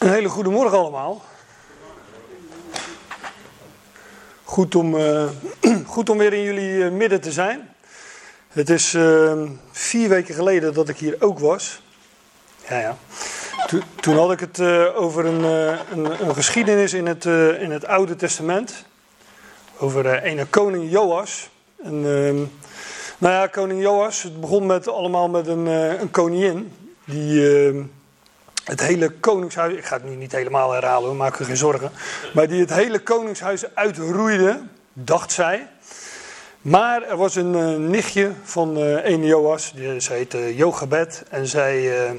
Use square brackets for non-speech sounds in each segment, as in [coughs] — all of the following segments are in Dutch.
Een hele goede morgen allemaal. Goed om, uh, [clears throat] goed om weer in jullie uh, midden te zijn. Het is uh, vier weken geleden dat ik hier ook was. Ja, ja. To, toen had ik het over een, een, een, geschiedenis in het, in het Oude Testament. Over een koning Joas. En, ehm, nou ja, koning Joas, het begon met, allemaal met een, een koningin. Die ehm, het hele koningshuis, ik ga het nu niet helemaal herhalen, we maken geen zorgen. Maar die het hele koningshuis uitroeide, dacht zij. Maar er was een uh, nichtje van uh, een Joas, die, zij heette Jochebed. En zij, uh,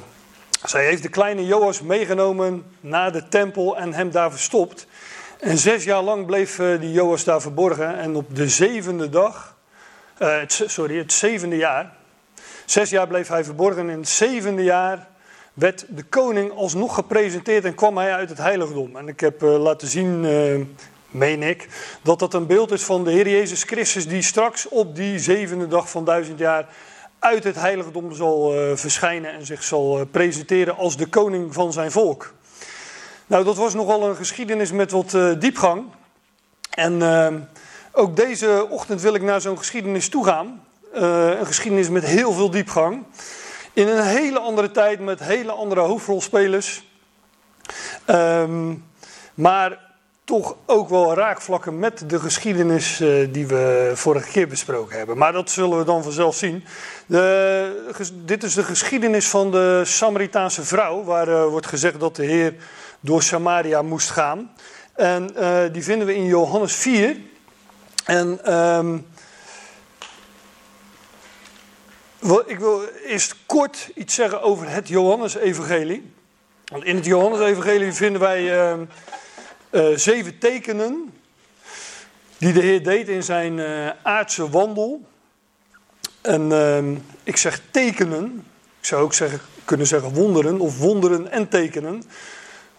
zij heeft de kleine Joas meegenomen naar de tempel en hem daar verstopt. En zes jaar lang bleef die Joas daar verborgen. En op de zevende dag, sorry, het zevende jaar. Zes jaar bleef hij verborgen. En in het zevende jaar werd de koning alsnog gepresenteerd en kwam hij uit het heiligdom. En ik heb uh, laten zien, uh, meen ik, dat dat een beeld is van de Heer Jezus Christus die straks op die zevende dag van duizend jaar uit het heiligdom zal uh, verschijnen en zich zal presenteren als de koning van zijn volk. Nou, dat was nogal een geschiedenis met wat diepgang. En ook deze ochtend wil ik naar zo'n geschiedenis toe gaan. een geschiedenis met heel veel diepgang. In een hele andere tijd met hele andere hoofdrolspelers. Um, maar toch ook wel raakvlakken met de geschiedenis uh, die we vorige keer besproken hebben. Maar dat zullen we dan vanzelf zien. De, dit is de geschiedenis van de Samaritaanse vrouw, waar uh, wordt gezegd dat de Heer door Samaria moest gaan. En uh, die vinden we in Johannes 4. En um, Ik wil eerst kort iets zeggen over het Johannesevangelie. Want in het Johannesevangelie vinden wij uh, uh, zeven tekenen die de Heer deed in zijn uh, aardse wandel. En ehm, ik zeg tekenen, ik zou ook zeggen, kunnen zeggen wonderen of wonderen en tekenen.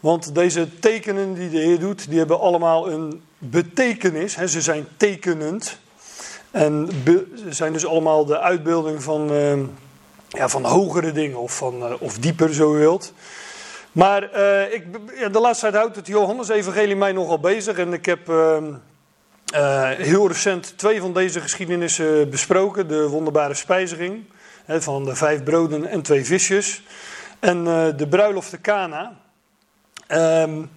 Want deze tekenen die de Heer doet, die hebben allemaal een betekenis. Hè, ze zijn tekenend. En zijn dus allemaal de uitbeelding van, uh, ja, van hogere dingen of, van, uh, of dieper, zo u wilt. Maar uh, ik, ja, de laatste tijd houdt het Johannes-evangelie mij nogal bezig. En ik heb ehm, heel recent twee van deze geschiedenissen besproken. De wonderbare spijziging hè, van de vijf broden en twee visjes. En de bruiloft de Cana. Um,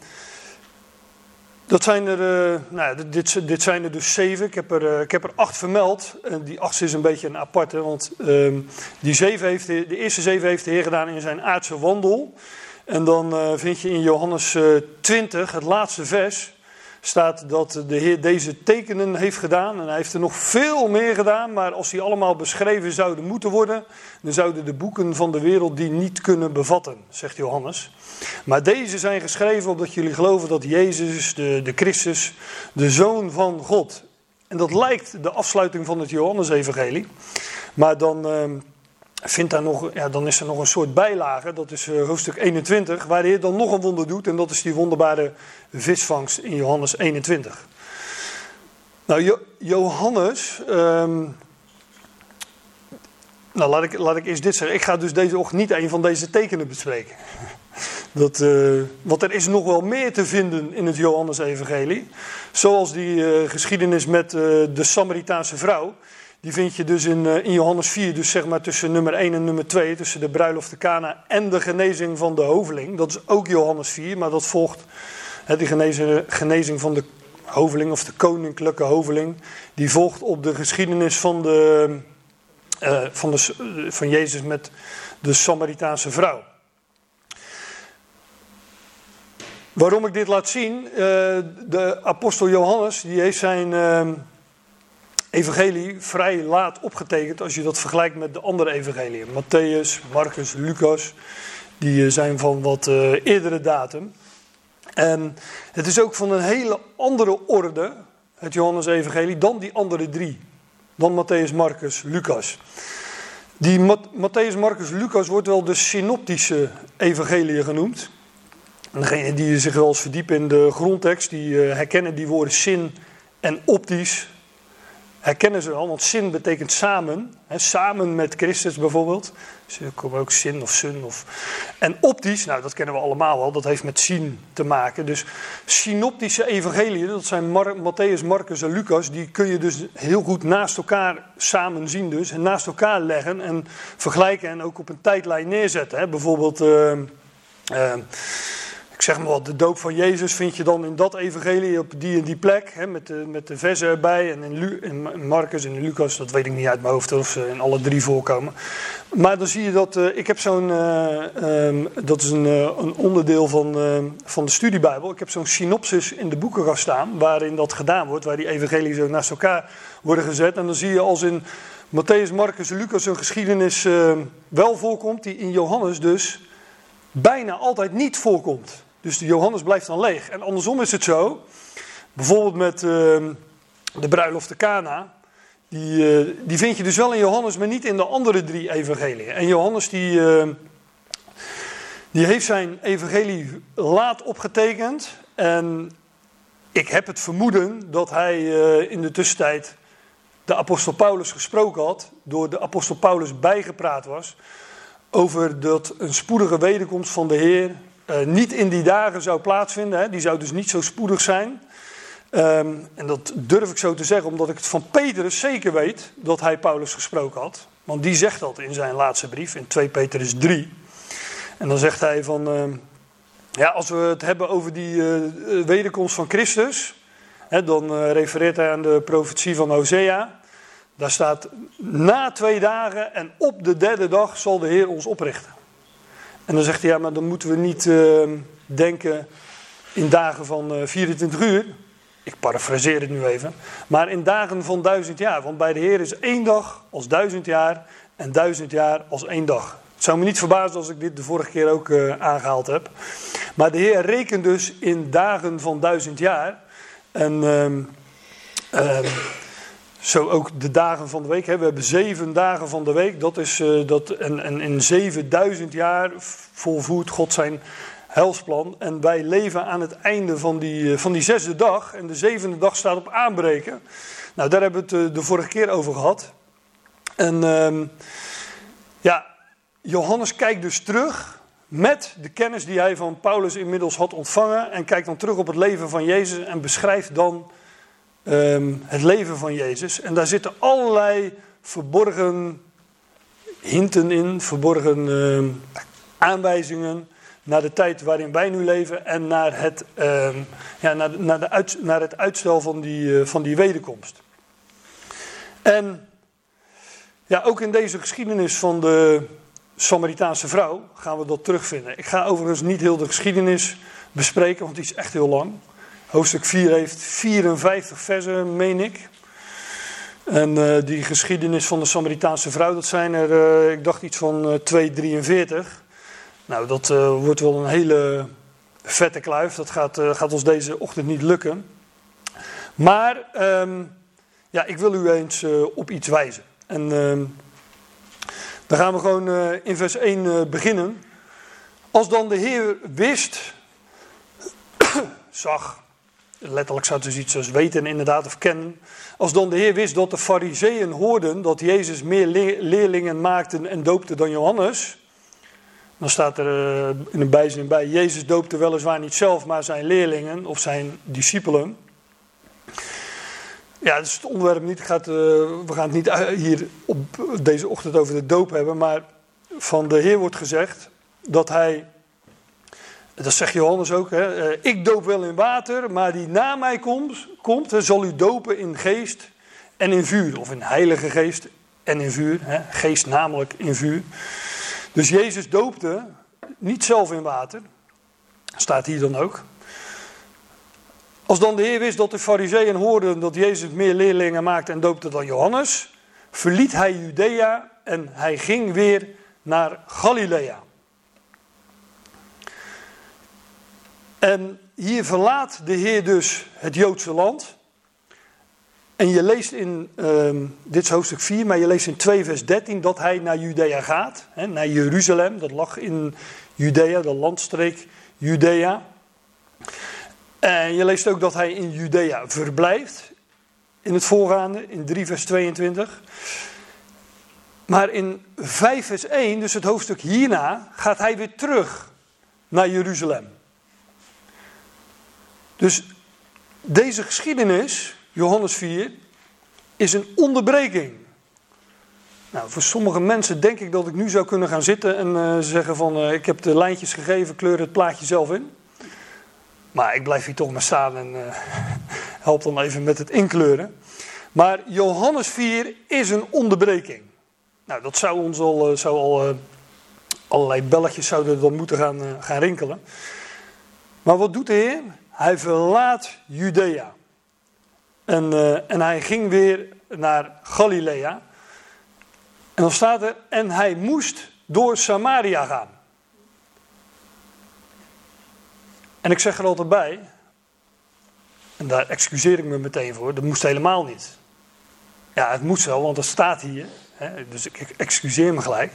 dat zijn er, uh, nou, dit, dit, zijn er dus zeven. Ik heb er, uh, ik heb er acht vermeld. En die achtste is een beetje een aparte. Want uh, die zeven heeft de, de, eerste zeven heeft de Heer gedaan in zijn aardse wandel. En dan eh, vind je in Johannes 20, het laatste vers, staat dat de Heer deze tekenen heeft gedaan. En hij heeft er nog veel meer gedaan. Maar als die allemaal beschreven zouden moeten worden, dan zouden de boeken van de wereld die niet kunnen bevatten, zegt Johannes. Maar deze zijn geschreven opdat jullie geloven dat Jezus, de, de Christus, de Zoon van God. En dat lijkt de afsluiting van het Johannesevangelie. Maar dan, uh, vindt daar nog, ja, dan is er nog een soort bijlage, dat is uh, hoofdstuk 21, waar de Heer dan nog een wonder doet. En dat is die wonderbare visvangst in Johannes 21. Nou, jo Johannes. Um, nou, laat ik, laat ik eerst dit zeggen. Ik ga dus deze ochtend niet een van deze tekenen bespreken. [laughs] Dat, uh, want er is nog wel meer te vinden in het Johannes-evangelie. Zoals die uh, geschiedenis met de Samaritaanse vrouw. Die vind je dus in, in Johannes 4, dus zeg maar tussen nummer 1 en nummer 2. Tussen de bruiloft de Kana en de genezing van de hoveling. Dat is ook Johannes 4, maar dat volgt hè, die genezing, van de hoveling of de koninklijke hoveling. Die volgt op de geschiedenis van, de, van, de, van Jezus met de Samaritaanse vrouw. Waarom ik dit laat zien, uh, de apostel Johannes die heeft zijn uh, evangelie vrij laat opgetekend als je dat vergelijkt met de andere evangeliën. Matthäus, Marcus, Lucas, die zijn van wat uh, eerdere datum. En het is ook van een hele andere orde, het Johannes evangelie, dan die andere drie. Dan Matthäus, Marcus, Lucas. Die Matthäus, Marcus, Lucas wordt wel de synoptische evangelie genoemd. En degene die zich wel eens verdiepen in de grondtekst, die uh, herkennen die woorden zin en optisch. Herkennen ze al, want zin betekent samen. Hè, samen met Christus bijvoorbeeld. Dus er komt ook zin of sun. Of... En optisch, nou dat kennen we allemaal wel, dat heeft met zien te maken. Dus synoptische evangeliën, dat zijn Mar Matthäus, Marcus en Lucas, die kun je dus heel goed naast elkaar samen zien dus. En naast elkaar leggen en vergelijken en ook op een tijdlijn neerzetten. Hè. Bijvoorbeeld... Uh, ik zeg maar wat, de doop van Jezus vind je dan in dat evangelie op die en die plek, hè, met, de, met de versen erbij. En in, Lu, in Marcus en in Lucas, dat weet ik niet uit mijn hoofd of ze in alle drie voorkomen. Maar dan zie je dat, uh, ik heb zo'n, uh, um, dat is een, uh, een onderdeel van, van de studiebijbel. Ik heb zo'n synopsis in de boeken gaan staan, waarin dat gedaan wordt, waar die evangelie zo naast elkaar worden gezet. En dan zie je als in Matthäus, Marcus en Lucas een geschiedenis wel voorkomt, die in Johannes dus bijna altijd niet voorkomt. Dus de Johannes blijft dan leeg. En andersom is het zo, bijvoorbeeld met uh, de bruiloft de Cana, die, uh, die vind je dus wel in Johannes, maar niet in de andere drie evangeliën. En Johannes die, uh, die heeft zijn evangelie laat opgetekend en ik heb het vermoeden dat hij uh, in de tussentijd de apostel Paulus gesproken had, door de apostel Paulus bijgepraat was over dat een spoedige wederkomst van de Heer uh, niet in die dagen zou plaatsvinden. Hè. Die zou dus niet zo spoedig zijn. Um, en dat durf ik zo te zeggen, omdat ik het van Petrus zeker weet dat hij Paulus gesproken had. Want die zegt dat in zijn laatste brief, in 2 Petrus 3. En dan zegt hij van, uh, ja, als we het hebben over die uh, wederkomst van Christus, hè, dan refereert hij aan de profetie van Hosea. Daar staat, na twee dagen en op de derde dag zal de Heer ons oprichten. En dan zegt hij, ja, maar dan moeten we niet uh, denken in dagen van uh, 24 uur. Ik parafraseer het nu even. Maar in dagen van duizend jaar. Want bij de Heer is één dag als duizend jaar en duizend jaar als één dag. Het zou me niet verbazen als ik dit de vorige keer ook uh, aangehaald heb. Maar de Heer rekent dus in dagen van duizend jaar. En... Uh, zo ook de dagen van de week. Hè. We hebben zeven dagen van de week. Dat is, uh, dat, en, en in 7000 jaar volvoert God zijn helsplan. En wij leven aan het einde van die, uh, van die zesde dag. En de zevende dag staat op aanbreken. Nou, daar hebben we het uh, de vorige keer over gehad. En uh, ja, Johannes kijkt dus terug met de kennis die hij van Paulus inmiddels had ontvangen. En kijkt dan terug op het leven van Jezus en beschrijft dan um, het leven van Jezus. En daar zitten allerlei verborgen hinten in, verborgen um, aanwijzingen naar de tijd waarin wij nu leven en naar het, um, ja, naar, naar, de uit, naar het uitstel van die, uh, van die wederkomst. En ja, ook in deze geschiedenis van de Samaritaanse vrouw gaan we dat terugvinden. Ik ga overigens niet heel de geschiedenis bespreken, want die is echt heel lang. Hoofdstuk 4 heeft 54 versen, meen ik. En uh, die geschiedenis van de Samaritaanse vrouw, dat zijn er, uh, ik dacht iets van uh, 243. Nou, dat wordt wel een hele vette kluif. Dat gaat, gaat, ons deze ochtend niet lukken. Maar um, ja, ik wil u eens op iets wijzen. En um, dan gaan we gewoon in vers 1 beginnen. Als dan de Heer wist, [coughs] zag, letterlijk het dus iets als weten inderdaad of kennen. Als dan de Heer wist dat de fariseeën hoorden dat Jezus meer leerlingen maakte en doopte dan Johannes. Dan staat er uh, in een bijzin bij, Jezus doopte weliswaar niet zelf, maar zijn leerlingen of zijn discipelen. Ja, dat is het onderwerp niet. Gaat, uh, we gaan het niet hier op deze ochtend over de doop hebben, maar van de Heer wordt gezegd dat hij dat zegt Johannes ook. Hè? Uh, ik doop wel in water, maar die na mij komt, komt zal u dopen in geest en in vuur. Of in heilige geest en in vuur. Hè? Geest namelijk in vuur. Dus Jezus doopte niet zelf in water. Staat hier dan ook. Als dan de Heer wist dat de fariseeën hoorden dat Jezus meer leerlingen maakte en doopte dan Johannes, verliet hij Judea en hij ging weer naar Galilea. En hier verlaat de Heer dus het Joodse land. En je leest in, uh, dit is hoofdstuk 4, maar je leest in 2 vers 13 dat hij naar Judea gaat. Hè, naar Jeruzalem, dat lag in Judea, de landstreek Judea. En je leest ook dat hij in Judea verblijft. in het voorgaande, in 3 vers 22. Maar in 5 vers 1, dus het hoofdstuk hierna, gaat hij weer terug naar Jeruzalem. Dus deze geschiedenis, Johannes 4, is een onderbreking. Nou, voor sommige mensen denk ik dat ik nu zou kunnen gaan zitten en uh, zeggen van uh, ik heb de lijntjes gegeven, kleur het plaatje zelf in. Maar ik blijf hier toch maar staan en uh, [laughs] help dan even met het inkleuren. Maar Johannes 4 is een onderbreking. Nou, dat zou ons al, zou al allerlei belletjes zouden dan moeten gaan, gaan rinkelen. Maar wat doet de Heer? Hij verlaat Judea. En, en hij ging weer naar Galilea. En dan staat er, en hij moest door Samaria gaan. En ik zeg er altijd bij, en daar excuseer ik me meteen voor, dat moest helemaal niet. Ja, het moest wel, want het staat hier, hè, dus ik excuseer me gelijk.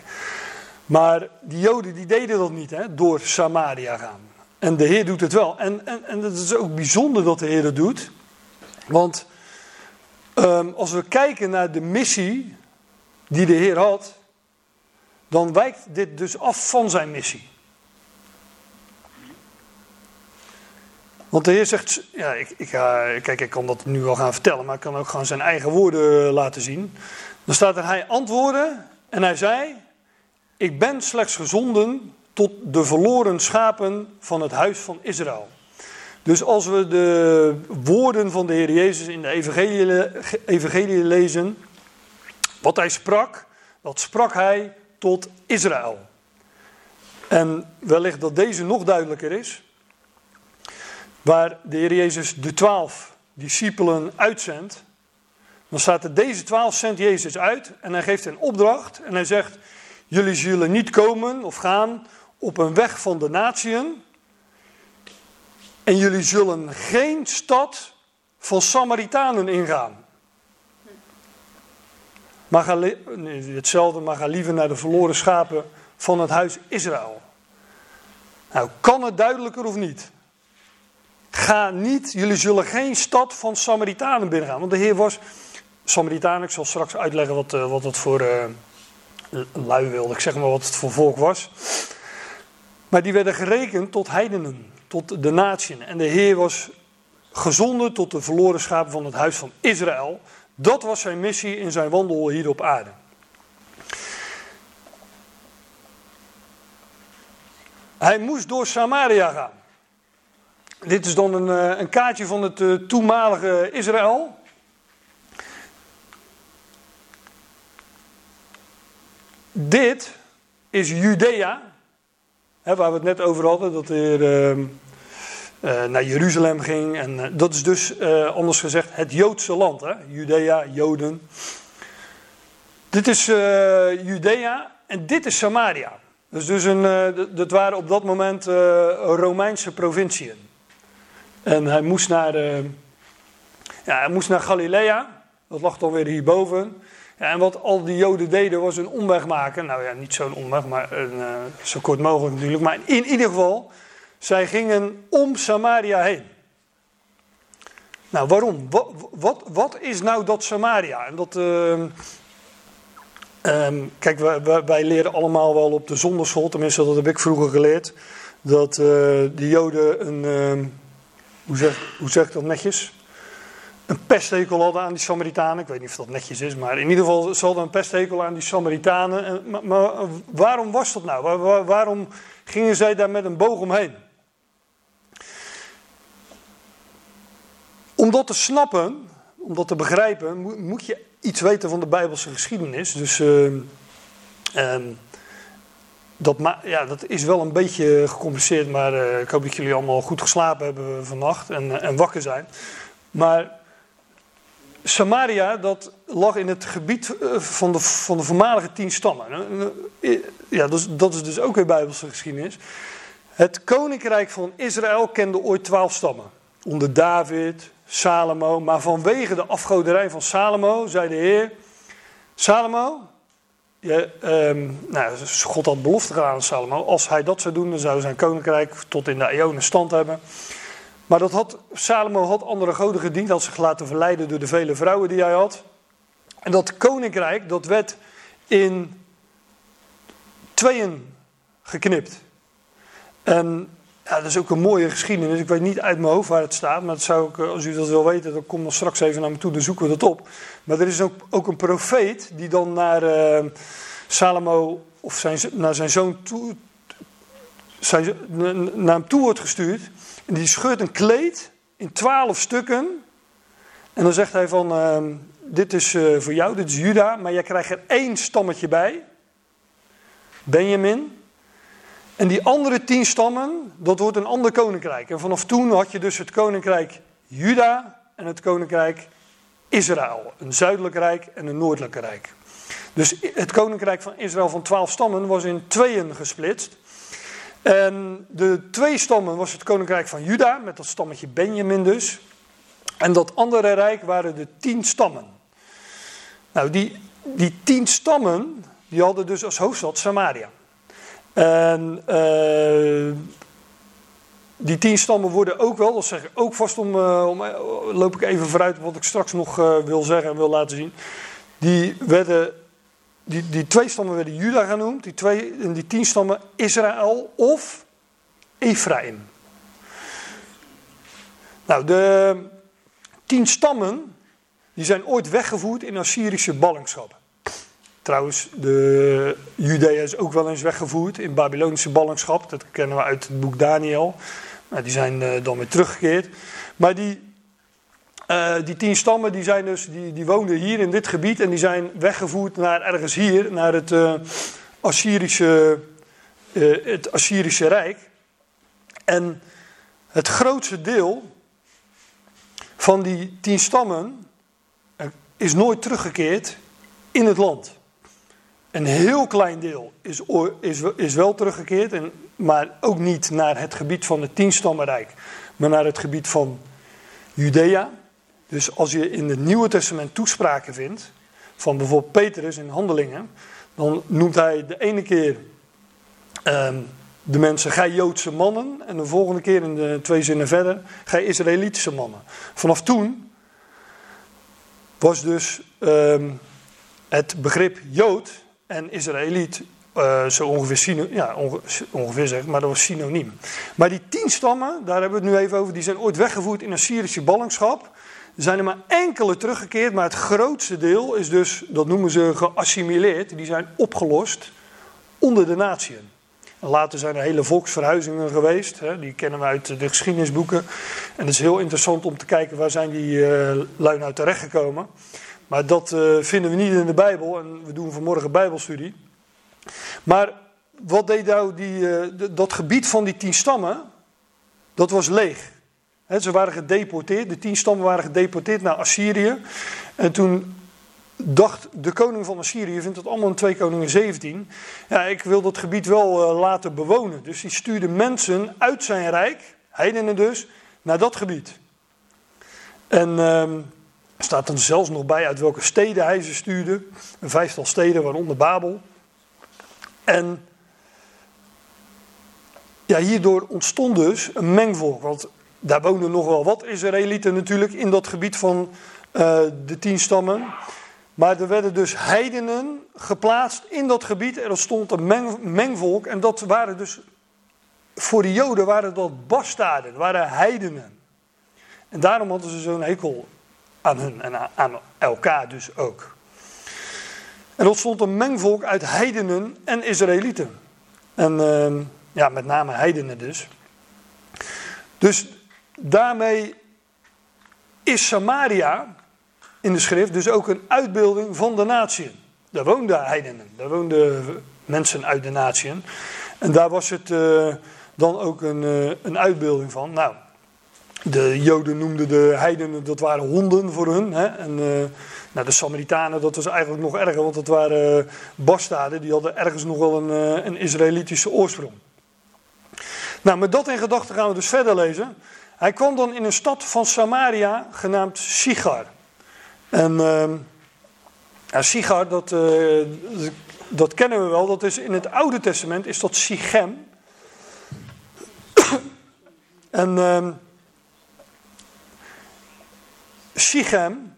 Maar die Joden die deden dat niet, hè, door Samaria gaan. En de Heer doet het wel. En, en, en het is ook bijzonder dat de Heer het doet. Want um, als we kijken naar de missie die de Heer had, dan wijkt dit dus af van zijn missie. Want de Heer zegt, ja, ik, ik, kijk, ik kan dat nu wel gaan vertellen, maar ik kan ook gewoon zijn eigen woorden laten zien. Dan staat er, hij antwoordde en hij zei, ik ben slechts gezonden tot de verloren schapen van het huis van Israël. Dus als we de woorden van de Heer Jezus in de evangelie, evangelie lezen, wat hij sprak, dat sprak hij tot Israël. En wellicht dat deze nog duidelijker is. Waar de Heer Jezus de twaalf discipelen uitzendt. Dan staat er deze twaalf zendt Jezus uit en hij geeft een opdracht. En hij zegt, jullie zullen niet komen of gaan op een weg van de natieën. En jullie zullen geen stad van Samaritanen ingaan. Maar ga, hetzelfde, maar ga liever naar de verloren schapen van het huis Israël. Nou, kan het duidelijker of niet? Ga niet, jullie zullen geen stad van Samaritanen binnengaan. Want de Heer was Samaritanen, ik zal straks uitleggen wat, uh, wat het voor uh, lui wilde, ik zeg maar wat het voor volk was. Maar die werden gerekend tot heidenen, tot de natieën. En de Heer was gezonden tot de verloren schapen van het huis van Israël. Dat was zijn missie in zijn wandel hier op aarde. Hij moest door Samaria gaan. Dit is dan een, eh, een kaartje van het uh, toenmalige Israël. Dit is Judea, waar we het net over hadden, dat er uh, uh, naar Jeruzalem ging. En uh, dat is dus, uh, anders gezegd, het Joodse land. Hè? Judea, Joden. Dit is Judea en dit is Samaria. Dus, dus een, dat waren op dat moment Romeinse provinciën. En hij moest naar, ja, hij moest naar Galilea. Dat lag dan weer hierboven. En wat al die Joden deden was een omweg maken. Nou ja, niet zo'n omweg, maar een, zo kort mogelijk natuurlijk. Maar in ieder geval, zij gingen om Samaria heen. Nou, waarom? Wat, wat, is nou dat Samaria? En dat, uh, um, kijk, wij, wij, leren allemaal wel op de zonderschool, tenminste dat heb ik vroeger geleerd, dat uh, de Joden een, uh, hoe, zeg, hoe zeg ik dat netjes? Een pesthekel hadden aan die Samaritanen. Ik weet niet of dat netjes is, maar in ieder geval ze hadden een pesthekel aan die Samaritanen. En, maar, waarom was dat nou? Waar, waar, waarom gingen zij daar met een boog omheen? Om dat te snappen, om dat te begrijpen, moet je iets weten van de Bijbelse geschiedenis. Dus uh, uh, dat, ja, dat is wel een beetje gecompliceerd, maar uh, ik hoop dat jullie allemaal goed geslapen hebben vannacht en, eh, en wakker zijn. Maar Samaria, dat lag in het gebied eh, van de, van de voormalige tien stammen. Ja, dat is, dat is dus ook weer Bijbelse geschiedenis. Het koninkrijk van Israël kende ooit twaalf stammen. Onder David, Salomo. Maar vanwege de afgoderij van Salomo zei de Heer: Salomo, je, um, nou, God had belofte gedaan aan Salomo. Als hij dat zou doen, dan zou zijn koninkrijk tot in de eonen stand hebben. Maar dat had, Salomo had andere goden gediend, had zich laten verleiden door de vele vrouwen die hij had. En dat koninkrijk, dat werd in tweeën geknipt. En ja, dat is ook een mooie geschiedenis. Ik weet niet uit mijn hoofd waar het staat, maar dat zou ik, als u dat wil weten, dan kom dan straks even naar me toe, dan zoeken we dat op. Maar er is ook, ook een profeet die dan naar uh, Salomo of zijn, naar zijn zoon toe, zijn, naar hem toe wordt gestuurd. En die scheurt een kleed in twaalf stukken. En dan zegt hij van, uh, dit is uh, voor jou, dit is Juda, maar jij krijgt er één stammetje bij. Benjamin. En die andere tien stammen, dat wordt een ander koninkrijk. En vanaf toen had je dus het koninkrijk Juda en het koninkrijk Israël. Een zuidelijk rijk en een noordelijk rijk. Dus het koninkrijk van Israël van twaalf stammen was in tweeën gesplitst. En de twee stammen was het koninkrijk van Juda, met dat stammetje Benjamin dus. En dat andere rijk waren de tien stammen. Nou, die, die tien stammen, die hadden dus als hoofdstad Samaria. En uh, die tien stammen worden ook wel, dat zeg ik ook vast om, om uh, loop ik even vooruit wat ik straks nog wil zeggen en wil laten zien. Die werden, die, twee stammen werden Juda genoemd, die, twee, en die tien stammen Israël of Ephraim. Nou, de tien stammen, die zijn ooit weggevoerd in Assyrische ballingschap. Trouwens, de Judea is ook wel eens weggevoerd in Babylonische ballingschap. Dat kennen we uit het boek Daniel. Nou, die zijn uh, dan weer teruggekeerd. Maar die, uh, die tien stammen die zijn dus, die, die woonden hier in dit gebied. En die zijn weggevoerd naar ergens hier, naar het, uh, Assyrische, het Assyrische Rijk. En het grootste deel van die tien stammen is nooit teruggekeerd in het land. Een heel klein deel is, is, is wel teruggekeerd, en, maar ook niet naar het gebied van het tienstammenrijk, maar naar het gebied van Judea. Dus als je in het Nieuwe Testament toespraken vindt, van bijvoorbeeld Petrus in Handelingen, dan noemt hij de ene keer um, de mensen, gij Joodse mannen, en de volgende keer in de twee zinnen verder, gij Israëlitische mannen. Vanaf toen was dus um, het begrip Jood en Israëliet uh, zo ongeveer, ja, ongeveer zeg, maar dat was synoniem. Maar die tien stammen, daar hebben we het nu even over, die zijn ooit weggevoerd in Assyrische ballingschap. Zijn er maar enkele teruggekeerd, maar het grootste deel is dus, dat noemen ze geassimileerd, die zijn opgelost onder de natieën. Later zijn er hele volksverhuizingen geweest, hè, die kennen we uit de geschiedenisboeken. En het is heel interessant om te kijken waar zijn die uh, lui nou terechtgekomen. Maar dat uh, vinden we niet in de Bijbel en we doen vanmorgen Bijbelstudie. Maar wat deed nou die, uh, dat gebied van die tien stammen? Dat was leeg. Ze waren gedeporteerd, de tien stammen waren gedeporteerd naar Assyrië. En toen dacht de koning van Assyrië, vindt dat allemaal in 2 Koningen 17. Ja, ik wil dat gebied wel uh, laten bewonen. Dus die stuurde mensen uit zijn rijk, heidenen dus, naar dat gebied. En ehm, er staat er zelfs nog bij uit welke steden hij ze stuurde. Een vijftal steden, waaronder Babel. En ja, hierdoor ontstond dus een mengvolk. Want daar woonden nog wel wat Israëlieten natuurlijk in dat gebied van uh, de tien stammen. Maar er werden dus heidenen geplaatst in dat gebied. Er ontstond een meng, mengvolk. En dat waren dus, voor de Joden waren dat bastaarden, waren heidenen. En daarom hadden ze zo'n hekel aan hun en aan elkaar dus ook. En er ontstond een mengvolk uit heidenen en Israëlieten. En uh, ja, met name heidenen dus. Dus daarmee is Samaria in de schrift dus ook een uitbeelding van de natieën. Daar woonden heidenen, daar woonden mensen uit de natieën. En daar was het uh, dan ook een, uh, een uitbeelding van. Nou, de Joden noemden de heidenen, dat waren honden voor hun. Hè? En uh, nou, de Samaritanen, dat was eigenlijk nog erger, want dat waren bastaden. Die hadden ergens nog wel een, een Israëlitische oorsprong. Nou, met dat in gedachten gaan we dus verder lezen. Hij kwam dan in een stad van Samaria genaamd Sigar. En uh, ja, Sigar, dat, eh, dat kennen we wel. Dat is in het Oude Testament is dat Sichem. [coughs] en ehm, Sichem,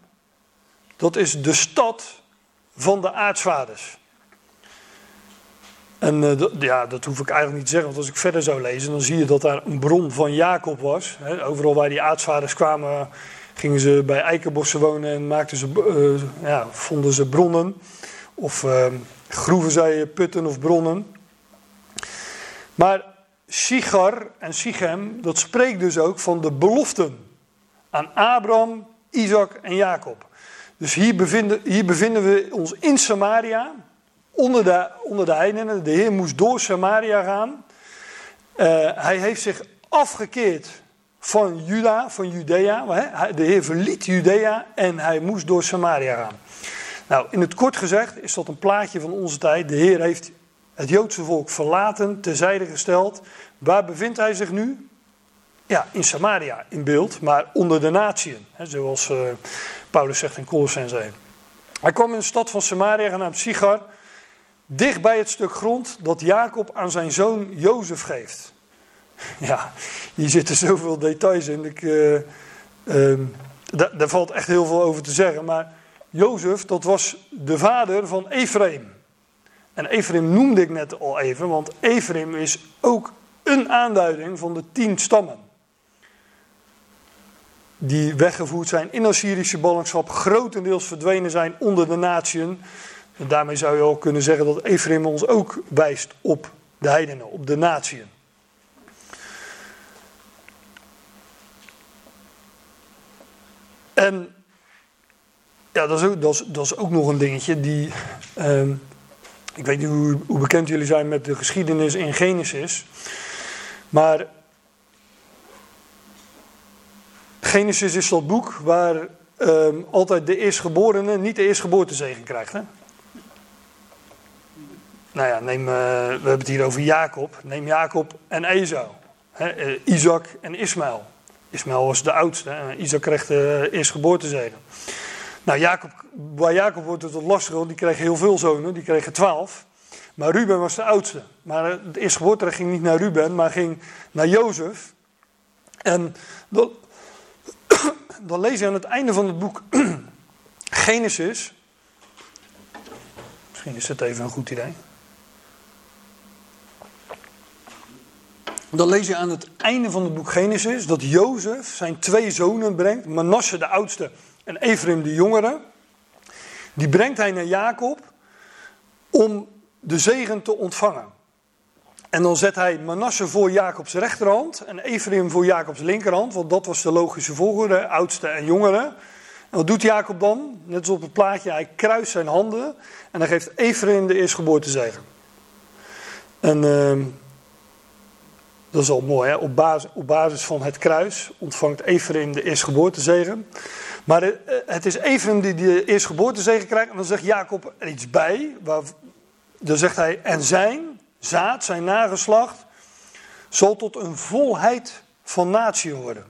dat is de stad van de aartsvaders. En uh, ja, dat hoef ik eigenlijk niet te zeggen, want als ik verder zou lezen, dan zie je dat daar een bron van Jacob was. overal waar die aartsvaders kwamen, gingen ze bij eikenbossen wonen en maakten ze, uh, ja, vonden ze bronnen. Of uh, groeven zij putten of bronnen. Maar Sigar en Sichem, dat spreekt dus ook van de beloften aan Abraham, Isaac en Jacob. Dus hier bevinden, hier bevinden we ons in Samaria, onder de, onder de heidenen. De Heer moest door Samaria gaan. Uh, hij heeft zich afgekeerd van Juda, van Judea. De Heer verliet Judea en hij moest door Samaria gaan. Nou, in het kort gezegd is dat een plaatje van onze tijd. De Heer heeft het Joodse volk verlaten, terzijde gesteld. Waar bevindt hij zich nu? Ja, in Samaria in beeld, maar onder de natieën. Zoals uh, Paulus zegt in Colossense 1. Hij kwam in de stad van Samaria genaamd Sigar, dicht bij het stuk grond dat Jacob aan zijn zoon Jozef geeft. [laughs] Ja, hier zitten zoveel details in. Ik, uh, uh, daar valt echt heel veel over te zeggen. Maar Jozef, dat was de vader van Ephraim. En Ephraim noemde ik net al even, want Ephraim is ook een aanduiding van de tien stammen. Die weggevoerd zijn in Assyrische ballingschap, grotendeels verdwenen zijn onder de natieën. Daarmee zou je ook kunnen zeggen dat Ephraim ons ook wijst op de heidenen, op de natieën. En ja, dat is ook, dat is, ook nog een dingetje die. Uh, ik weet niet hoe, hoe, bekend jullie zijn met de geschiedenis in Genesis. Maar. Genesis is dat boek waar uh, altijd de eerstgeborene niet de eerstgeboortezegen krijgt. Hè? Nou ja, neem, uh, we hebben het hier over Jacob. Neem Jacob en Esau. Uh, Isaac en Ismaël. Ismaël was de oudste Isaac kreeg de eerstgeboortezegen. Nou, Jacob, bij Jacob wordt het wat lastiger, want die kreeg heel veel zonen, die kregen twaalf. Maar Ruben was de oudste. Maar het eerstgeboorterecht ging niet naar Ruben, maar ging naar Jozef. En dan, [coughs] dan lees je aan het einde van het boek [coughs] Genesis. Misschien is het even een goed idee. Dan lees je aan het einde van het boek Genesis dat Jozef zijn twee zonen brengt. Manasse de oudste en Ephraim de jongere. Die brengt hij naar Jacob om de zegen te ontvangen. En dan zet hij Manasse voor Jacobs rechterhand en Ephraim voor Jacobs linkerhand. Want dat was de logische volgorde, oudste en jongere. En wat doet Jacob dan? Net zoals op het plaatje, hij kruist zijn handen en hij geeft Ephraim de eerstgeboortezegen. En... Uh, dat is al mooi, hè? Op, basis, op basis van het kruis ontvangt Ephraim de eerstgeboortezegen. Maar het is Ephraim die de eerstgeboortezegen krijgt. En dan zegt Jacob er iets bij. Waar, dan zegt hij, en zijn zaad, zijn nageslacht, zal tot een volheid van natie worden.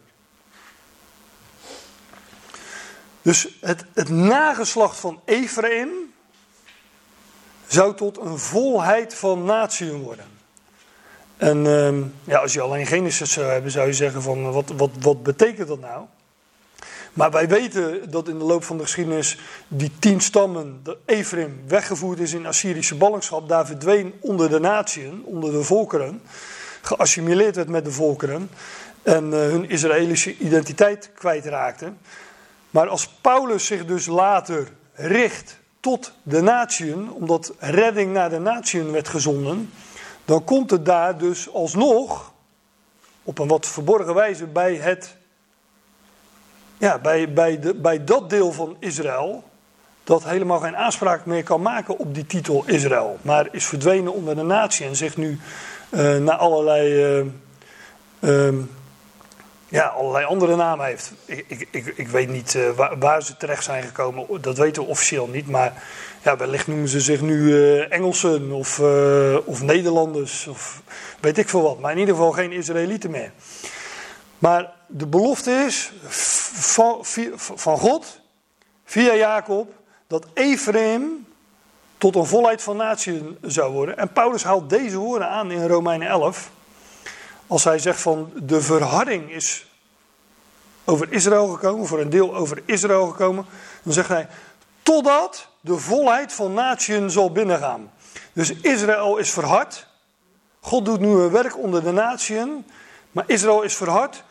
Dus het, het nageslacht van Ephraim zou tot een volheid van natie worden. En ehm, ja, als je alleen Genesis zou hebben, zou je zeggen van wat, wat, wat betekent dat nou? Maar wij weten dat in de loop van de geschiedenis die tien stammen, de Ephraim, weggevoerd is in Assyrische ballingschap. Daar verdween onder de natieën, onder de volkeren, geassimileerd werd met de volkeren. En uh, hun Israëlische identiteit kwijtraakte. Maar als Paulus zich dus later richt tot de natieën, omdat redding naar de natieën werd gezonden dan komt het daar dus alsnog op een wat verborgen wijze bij het. Ja, bij, bij, de, bij dat deel van Israël. dat helemaal geen aanspraak meer kan maken op die titel Israël. maar is verdwenen onder de natie en zich nu uh, naar allerlei. Uh, ja, allerlei andere namen heeft. Ik, ik, ik, ik weet niet uh, waar, waar, ze terecht zijn gekomen, dat weten we officieel niet. Maar ja, wellicht noemen ze zich nu uh, Engelsen of, uh, of Nederlanders of weet ik veel wat. Maar in ieder geval geen Israëlieten meer. Maar de belofte is van, van God, via Jacob, dat Ephraim tot een volheid van natie zou worden. En Paulus haalt deze woorden aan in Romeinen 11. Als hij zegt van de verharding is over Israël gekomen, voor een deel over Israël gekomen. Dan zegt hij, totdat de volheid van natieën zal binnengaan. Dus Israël is verhard. God doet nu een werk onder de natieën. Maar Israël is verhard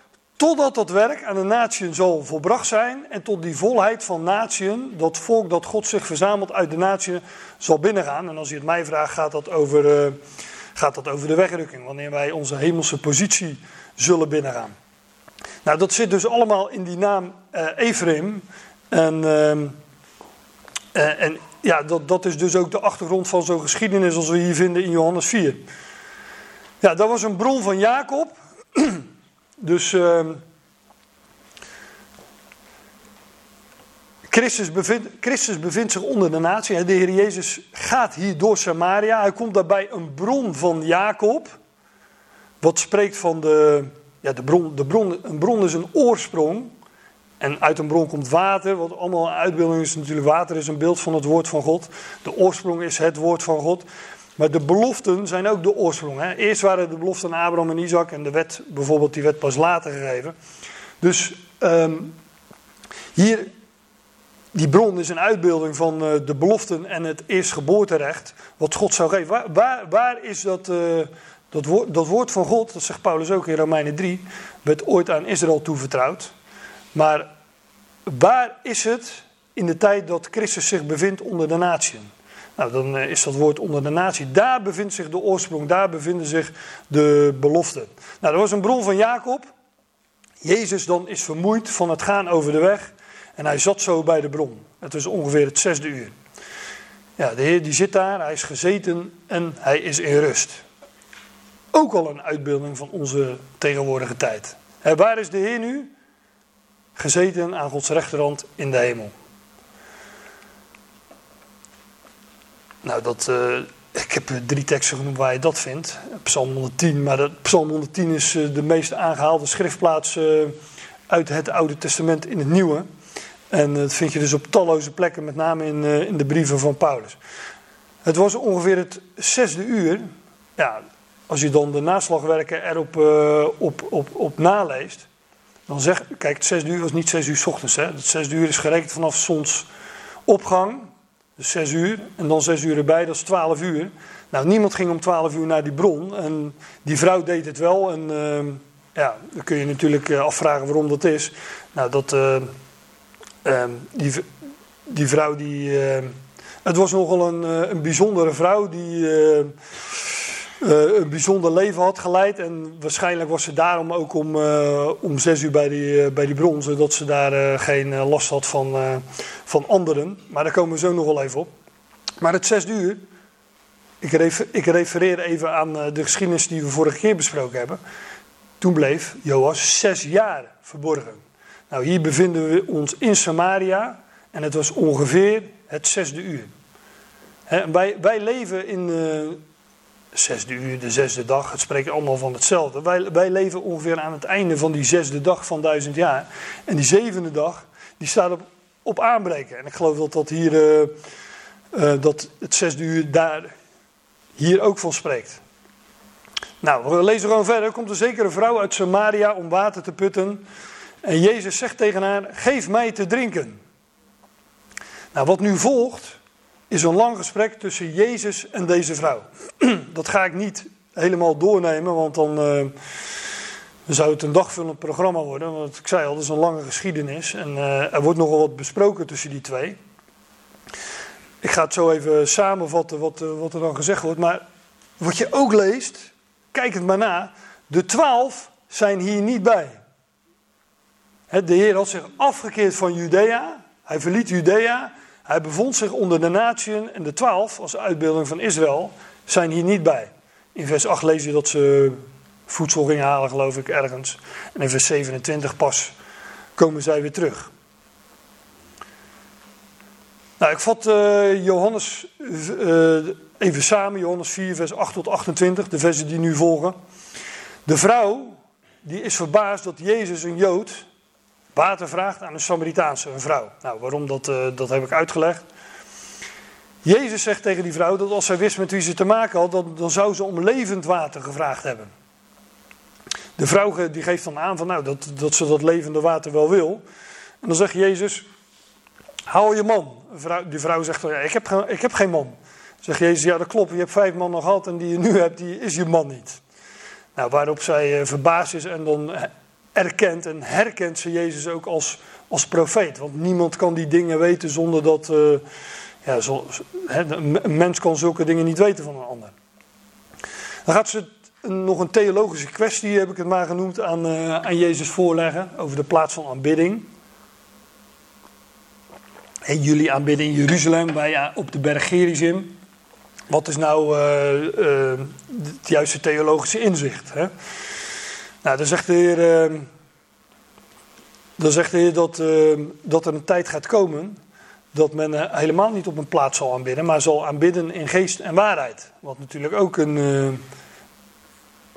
totdat dat werk aan de natieën zal volbracht zijn. En tot die volheid van natieën, dat volk dat God zich verzamelt uit de natieën, zal binnengaan. En als je het mij vraagt, gaat dat over, uh, gaat dat over de wegrukking. Wanneer wij onze hemelse positie zullen binnengaan. Nou, dat zit dus allemaal in die naam uh, Ephraim. En, uh, en ja, dat, dat is dus ook de achtergrond van zo'n geschiedenis als we hier vinden in Johannes 4. Ja, dat was een bron van Jacob. [clears throat] dus Christus, bevindt, Christus bevindt zich onder de natie. De Heer Jezus gaat hier door Samaria. Hij komt daarbij een bron van Jacob. Wat spreekt van de, ja, de bron. De bron een bron is een oorsprong. En uit een bron komt water, wat allemaal een uitbeelding is natuurlijk. Water is een beeld van het woord van God. De oorsprong is het woord van God. Maar de beloften zijn ook de oorsprong. Hè? Eerst waren de beloften aan Abraham en Isaac en de wet bijvoorbeeld, die werd pas later gegeven. Dus um, hier, die bron is een uitbeelding van uh, de beloften en het eerstgeboorterecht, wat God zou geven. Waar, waar, is dat, uh, dat, woord, dat woord van God, dat zegt Paulus ook in Romeinen 3, werd ooit aan Israël toevertrouwd. Maar waar is het in de tijd dat Christus zich bevindt onder de natieën? Nou, dan eh, is dat woord onder de natie. Daar bevindt zich de oorsprong, daar bevinden zich de beloften. Nou, er was een bron van Jacob. Jezus dan is vermoeid van het gaan over de weg. En hij zat zo bij de bron. Het was ongeveer het zesde uur. Ja, de Heer die zit daar, hij is gezeten en hij is in rust. Ook al een uitbeelding van onze tegenwoordige tijd. En waar is de Heer nu? Gezeten aan Gods rechterhand in de hemel. Nou, dat, uh, ik heb drie teksten genoemd waar je dat vindt. Psalm 110, maar dat, Psalm 110 is uh, de meest aangehaalde schriftplaats uh, uit het Oude Testament in het Nieuwe. En dat vind je dus op talloze plekken, met name in, in de brieven van Paulus. Het was ongeveer het zesde uur. Ja, als je dan de naslagwerken erop op, op, op naleest, dan zeg kijk, het zesde uur was niet zes uur s ochtends. Hè. Het zesde uur is gerekend vanaf zonsopgang dus zes uur. En dan zes uur erbij, dat is twaalf uur. Nou, niemand ging om twaalf uur naar die bron. En die vrouw deed het wel. En ja, dan kun je natuurlijk eh, afvragen waarom dat is. Nou, dat, uh, die, die vrouw die... Ehm, het was nogal een, eh, een bijzondere vrouw die uh, een bijzonder leven had geleid. En waarschijnlijk was ze daarom ook om, uh, om zes uur bij die, bij zodat ze daar geen last had van, van anderen. Maar daar komen we zo nog wel even op. Maar het zesde uur, ik, ik refereer even aan de geschiedenis die we vorige keer besproken hebben. Toen bleef Joas zes jaar verborgen. Nou, hier bevinden we ons in Samaria en het was ongeveer het zesde uur. Wij, wij leven in zesde uur, de zesde dag, het spreekt allemaal van hetzelfde. Wij, wij leven ongeveer aan het einde van die zesde dag van duizend jaar. En die zevende dag, die staat op, op aanbreken. En ik geloof dat, dat, hier, uh, uh, dat het zesde uur daar hier ook van spreekt. Nou, we lezen gewoon verder. Er komt een zekere vrouw uit Samaria om water te putten. En Jezus zegt tegen haar: Geef mij te drinken. Nou, wat nu volgt, is een lang gesprek tussen Jezus en deze vrouw. [clears throat] Dat ga ik niet helemaal doornemen, want dan, uh, zou het een dagvullend programma worden. Want ik zei al, het is een lange geschiedenis en uh, er wordt nogal wat besproken tussen die twee. Ik ga het zo even samenvatten wat, uh, wat er dan gezegd wordt. Maar wat je ook leest, kijk het maar na. De twaalf zijn hier niet bij. De Heer had zich afgekeerd van Judea. Hij verliet Judea. Hij bevond zich onder de natieën en de twaalf, als uitbeelding van Israël, zijn hier niet bij. In vers 8 lees je dat ze voedsel gingen halen, geloof ik, ergens. En in vers 27 pas komen zij weer terug. Nou, ik vat uh, Johannes uh, even samen, Johannes 4, vers 8 tot 28, de versen die nu volgen. De vrouw, die is verbaasd dat Jezus, een Jood, water vraagt aan een Samaritaanse, een vrouw. Nou, waarom dat, uh, dat heb ik uitgelegd. Jezus zegt tegen die vrouw dat als zij wist met wie ze te maken had, dan, dan zou ze om levend water gevraagd hebben. de vrouw die geeft dan aan van, nou, dat, dat ze dat levende water wel wil. En dan zegt Jezus, haal je man. Die vrouw zegt, ja, ik, heb, ik heb geen man. Dan zegt Jezus, ja dat klopt, je hebt vijf mannen gehad en die je nu hebt, die is je man niet. Nou, waarop zij uh, verbaasd is en dan erkent en herkent ze Jezus ook als, als profeet. Want niemand kan die dingen weten zonder dat... Uh, ja, zo, een mens kan zulke dingen niet weten van een ander. Dan gaat ze nog een theologische kwestie, heb ik het maar genoemd, aan, uh, aan Jezus voorleggen. Over de plaats van aanbidding. En jullie aanbidden in Jeruzalem, wij op de berg Gerizim. Wat is nou uh, het juiste theologische inzicht? Hè? Nou, dan zegt de Heer, dan zegt de heer dat, dat er een tijd gaat komen dat men eh, helemaal niet op een plaats zal aanbidden, maar zal aanbidden in geest en waarheid. Wat natuurlijk ook een, eh,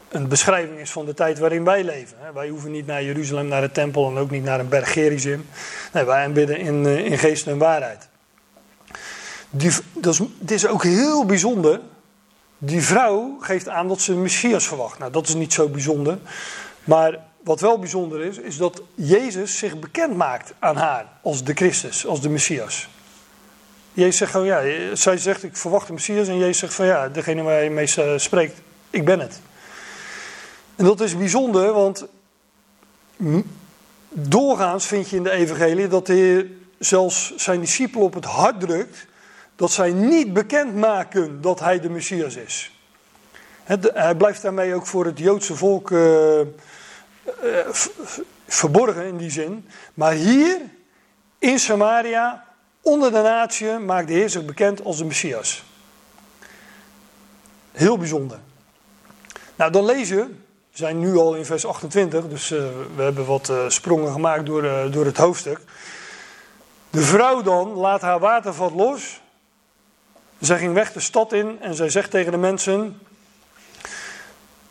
een beschrijving is van de tijd waarin wij leven. Wij hoeven niet naar Jeruzalem, naar de tempel en ook niet naar een berg Gerizim. Nee, wij aanbidden in, eh, in geest en waarheid. Dat dit is ook heel bijzonder. Die vrouw geeft aan dat ze een Messias verwacht. Nou, dat is niet zo bijzonder. Maar wat wel bijzonder is, is dat Jezus zich bekend maakt aan haar als de Christus, als de Messias. Jezus zegt gewoon, ja, zij zegt ik verwacht de Messias en Jezus zegt van ja, degene waar je mee eh, spreekt, ik ben het. En dat is bijzonder, want doorgaans vind je in de evangelie dat de Heer zelfs zijn discipelen op het hart drukt dat zij niet bekend maken dat hij de Messias is. Hij blijft daarmee ook voor het Joodse volk uh, uh, verborgen in die zin. Maar hier in Samaria, onder de natie, maakt de Heer zich bekend als de Messias. Heel bijzonder. Nou, dan lezen we, zijn nu al in vers 28, dus uh, we hebben wat sprongen gemaakt door, door het hoofdstuk. De vrouw dan laat haar watervat los. Zij ging weg de stad in en zij zegt tegen de mensen: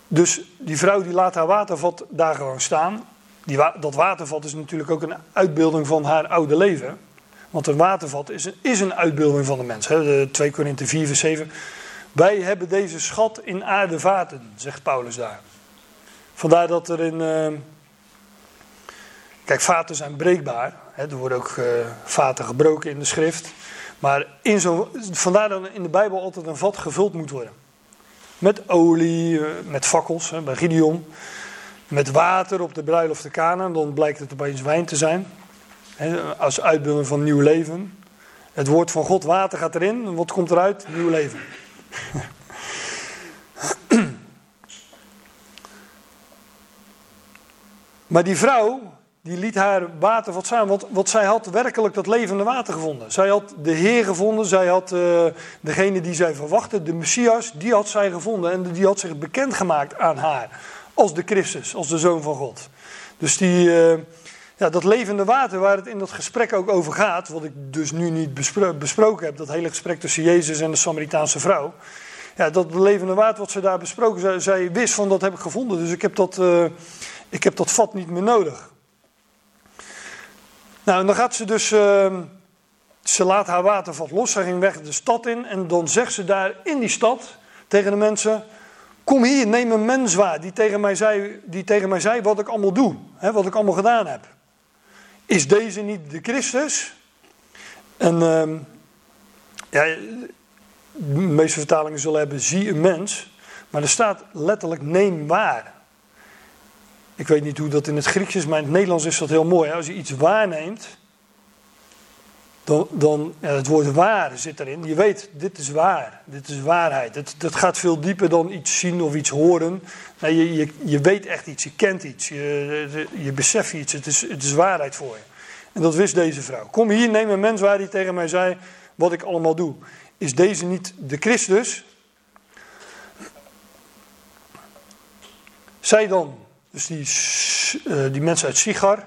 dus die vrouw die laat haar watervat daar gewoon staan. Die dat watervat is natuurlijk ook een uitbeelding van haar oude leven. Want een watervat is een, is een uitbeelding van de mens. Hè? De 2 Korinthe 4 vers 7. Wij hebben deze schat in aarde vaten, zegt Paulus daar. Vandaar dat er in... Uh... Kijk, vaten zijn breekbaar. Hè? Er worden ook uh, vaten gebroken in de schrift. Maar in zo, vandaar dat in de Bijbel altijd een vat gevuld moet worden. Met olie, eh, met fakkels bij Gideon. Met water op de bruiloft te Kana. Dan blijkt het opeens wijn te zijn. Als uitbeelding van nieuw leven. Het woord van God, water gaat erin. Wat komt eruit? Nieuw leven. [clears throat] maar die vrouw, die liet haar water wat samen. Want, zij had werkelijk dat levende water gevonden. Zij had de Heer gevonden. Zij had uh, degene die zij verwachtte, de Messias, die had zij gevonden. En die had zich bekendgemaakt aan haar. Als de Christus, als de Zoon van God. Dus die, uh, ja, dat levende water waar het in dat gesprek ook over gaat. Wat ik dus nu niet bespro besproken heb. Dat hele gesprek tussen Jezus en de Samaritaanse vrouw. Ja, dat levende water wat ze daar besproken. Zij, wist van dat heb ik gevonden. Dus ik heb dat, uh, ik heb dat vat niet meer nodig. Nou, en dan gaat ze dus. Uh, ze laat haar watervat los. Ze ging weg de stad in. En dan zegt ze daar in die stad tegen de mensen: Kom hier, neem een mens waar. Die tegen mij zei, die tegen mij zei wat ik allemaal doe. Hè, wat ik allemaal gedaan heb. Is deze niet de Christus? En. Uh, ja, de meeste vertalingen zullen hebben: zie een mens. Maar er staat letterlijk: neem waar. Ik weet niet hoe dat in het Grieks is, maar in het Nederlands is dat heel mooi. Als je iets waarneemt, dan, dan het woord waar zit erin. Je weet, dit is waar, dit is waarheid. Het, dat gaat veel dieper dan iets zien of iets horen. Nee, je, je, je weet echt iets, je kent iets, je, je beseft iets, het is, het is waarheid voor je. En dat wist deze vrouw. Kom hier, neem een mens waar die tegen mij zei wat ik allemaal doe. Is deze niet de Christus? Zij dan, dus die, uh, die mensen uit Sigar.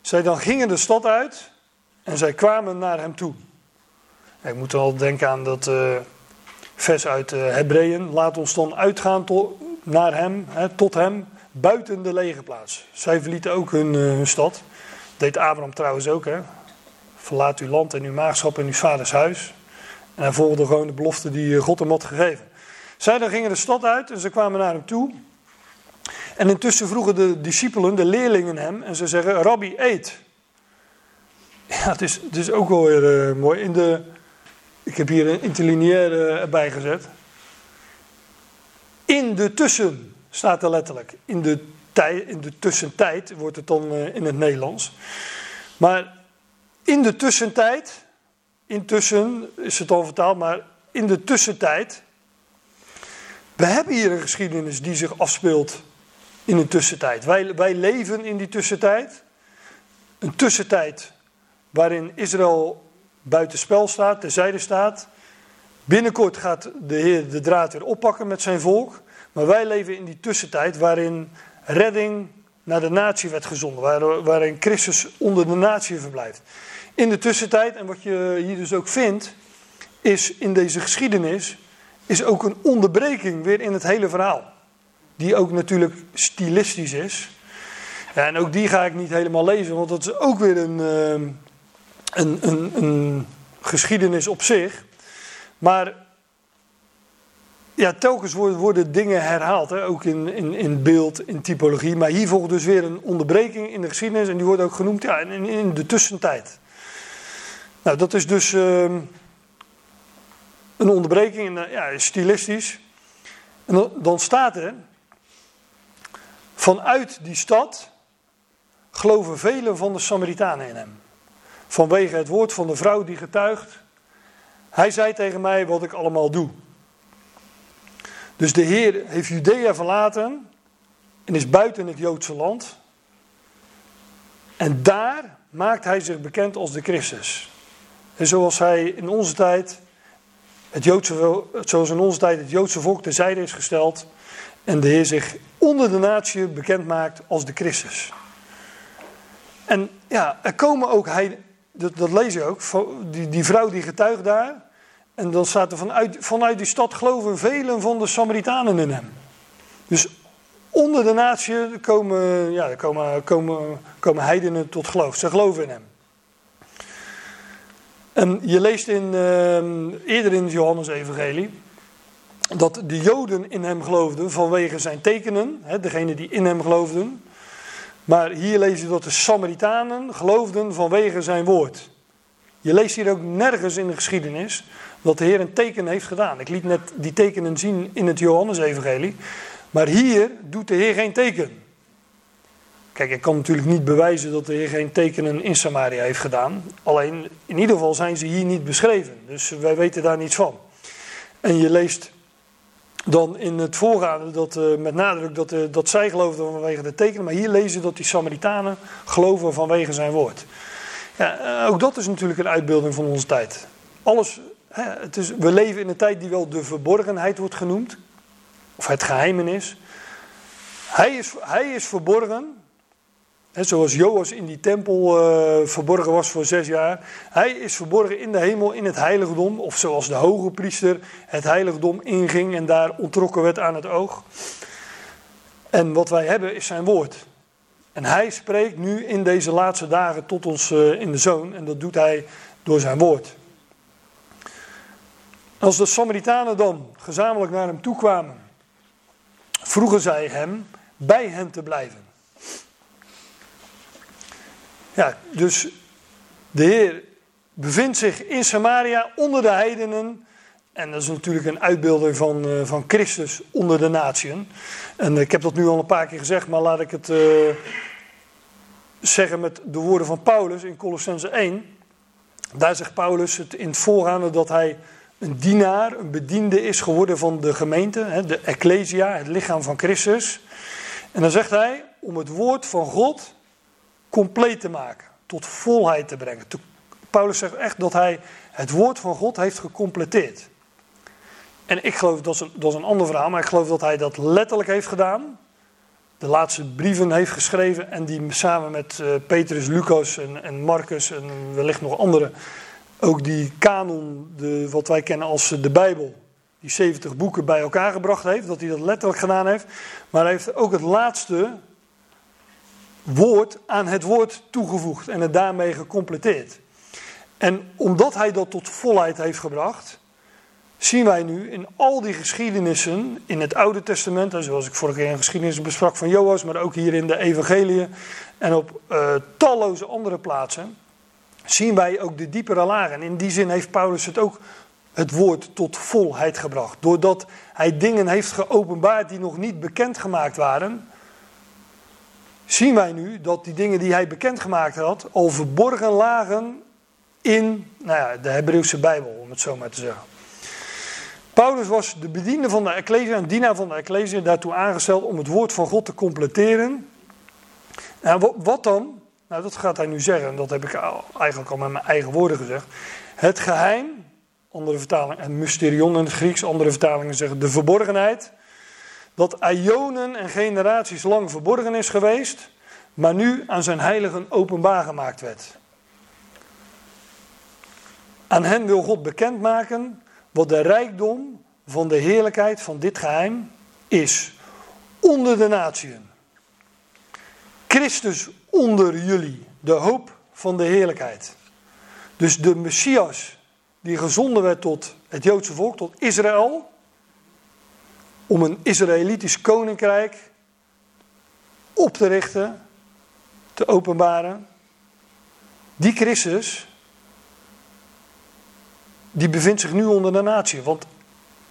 Zij dan gingen de stad uit en zij kwamen naar hem toe. Ik moet al denken aan dat uh, vers uit uh, Hebreeën. Laat ons dan uitgaan tot, naar hem, hè, tot hem, buiten de legerplaats. Zij verlieten ook hun, hun stad. deed Abraham trouwens ook. Hè. Verlaat uw land en uw maagschap en uw vaders huis. En hij volgde gewoon de belofte die God hem had gegeven. Zij dan gingen de stad uit en ze kwamen naar hem toe. En intussen vroegen de discipelen, de leerlingen hem, en ze zeggen, Rabbi, eet. Ja, het is, ook wel weer uh, mooi. In de, ik heb hier een interlineair uh, erbij gezet. In de tussen staat er letterlijk. In de, tij, in de tussentijd wordt het dan uh, in het Nederlands. Maar in de tussentijd, intussen is het al vertaald, maar in de tussentijd. We hebben hier een geschiedenis die zich afspeelt in een tussentijd. Wij, wij leven in die tussentijd. Een tussentijd waarin Israël buitenspel staat, terzijde staat. Binnenkort gaat de Heer de draad weer oppakken met zijn volk. Maar wij leven in die tussentijd waarin redding naar de natie werd gezonden. Waarin Christus onder de natie verblijft. In de tussentijd, en wat je hier dus ook vindt, is in deze geschiedenis, is ook een onderbreking weer in het hele verhaal. Die ook natuurlijk stilistisch is. En ook die ga ik niet helemaal lezen, want dat is ook weer een, ehm, een, een, een geschiedenis op zich. Maar ja, telkens worden, dingen herhaald, hè? ook in, in, in beeld, in typologie. Maar hier volgt dus weer een onderbreking in de geschiedenis en die wordt ook genoemd ja, in, in de tussentijd. Nou, dat is dus uh, een onderbreking, in, ja, stilistisch. En dan, dan staat er, vanuit die stad geloven velen van de Samaritanen in hem. Vanwege het woord van de vrouw die getuigt. Hij zei tegen mij wat ik allemaal doe. Dus de Heer heeft Judea verlaten en is buiten het Joodse land. En daar maakt hij zich bekend als de Christus. En zoals hij in onze tijd, het Joodse, zoals in onze tijd het Joodse volk terzijde is gesteld. En de Heer zich onder de natie bekend maakt als de Christus. En ja, er komen ook, hij, dat, lees je ook, die, die vrouw die getuigt daar. En dan staat er vanuit, vanuit die stad geloven velen van de Samaritanen in hem. Dus onder de natie komen, ja, komen, komen, komen heidenen tot geloof. Ze geloven in hem. En je leest in, uh, eerder in het Johannes-evangelie dat de Joden in hem geloofden vanwege zijn tekenen, hè, degene die in hem geloofden. Maar hier lees je dat de Samaritanen geloofden vanwege zijn woord. Je leest hier ook nergens in de geschiedenis dat de Heer een teken heeft gedaan. Ik liet net die tekenen zien in het Johannes-evangelie. Maar hier doet de Heer geen teken. Kijk, ik kan natuurlijk niet bewijzen dat de Heer geen tekenen in Samaria heeft gedaan. Alleen, in ieder geval zijn ze hier niet beschreven. Dus wij weten daar niets van. En je leest dan in het voorgaande dat, uh, met nadruk dat, uh, dat zij geloofden vanwege de tekenen. Maar hier lezen dat die Samaritanen geloven vanwege zijn woord. Ja, uh, ook dat is natuurlijk een uitbeelding van onze tijd. Alles, hè, het is, we leven in een tijd die wel de verborgenheid wordt genoemd. Of het geheimenis. Hij is, hij is verborgen, zoals Joas in die tempel uh, verborgen was voor zes jaar. Hij is verborgen in de hemel, in het heiligdom. Of zoals de hoge priester het heiligdom inging en daar ontrokken werd aan het oog. En wat wij hebben is zijn woord. En hij spreekt nu in deze laatste dagen tot ons uh, in de zoon. En dat doet hij door zijn woord. Als de Samaritanen dan gezamenlijk naar hem toe kwamen, vroegen zij hem bij hen te blijven. Ja, dus de Heer bevindt zich in Samaria onder de heidenen. En dat is natuurlijk een uitbeelding van, uh, van Christus onder de natieën. En ik heb dat nu al een paar keer gezegd, maar laat ik het uh, zeggen met de woorden van Paulus in Colossense 1. Daar zegt Paulus het in het voorgaande dat hij een dienaar, een bediende is geworden van de gemeente, de Ecclesia, het lichaam van Christus. En dan zegt hij, om het woord van God compleet te maken, tot volheid te brengen. Paulus zegt echt dat hij het woord van God heeft gecompleteerd. En ik geloof, dat is, een, dat is een ander verhaal, maar ik geloof dat hij dat letterlijk heeft gedaan. De laatste brieven heeft geschreven en die samen met uh, Petrus, Lucas en, en Marcus en wellicht nog anderen ook die kanon, de, wat wij kennen als de Bijbel, die 70 boeken bij elkaar gebracht heeft, dat hij dat letterlijk gedaan heeft. Maar hij heeft ook het laatste woord aan het woord toegevoegd en het daarmee gecompleteerd. En omdat hij dat tot volheid heeft gebracht, zien wij nu in al die geschiedenissen in het Oude Testament, zoals ik vorige keer een geschiedenis besprak van Joas, maar ook hier in de Evangelie en op uh, talloze andere plaatsen, zien wij ook de diepere lagen. En in die zin heeft Paulus het ook het woord tot volheid gebracht. Doordat hij dingen heeft geopenbaard die nog niet bekendgemaakt waren, zien wij nu dat die dingen die hij bekendgemaakt had al verborgen lagen in nou ja, de Hebreeuwse Bijbel, om het zo maar te zeggen. Paulus was de bediende van de Ecclesia, een dienaar van de Ecclesia, daartoe aangesteld om het woord van God te completeren. Nou, wat dan? Nou, dat gaat hij nu zeggen, en dat heb ik eigenlijk al met mijn eigen woorden gezegd. Het geheim, andere vertalingen, en mysterion in het Grieks, andere vertalingen zeggen de verborgenheid. Dat ionen en generaties lang verborgen is geweest, maar nu aan zijn heiligen openbaar gemaakt werd. Aan hen wil God bekendmaken wat de rijkdom van de heerlijkheid van dit geheim is. Onder de natieën. Christus onder jullie, de hoop van de heerlijkheid. Dus de Messias die gezonden werd tot het Joodse volk, tot Israël, om een Israëlitisch koninkrijk op te richten, te openbaren. Die Christus die bevindt zich nu onder de natie. Want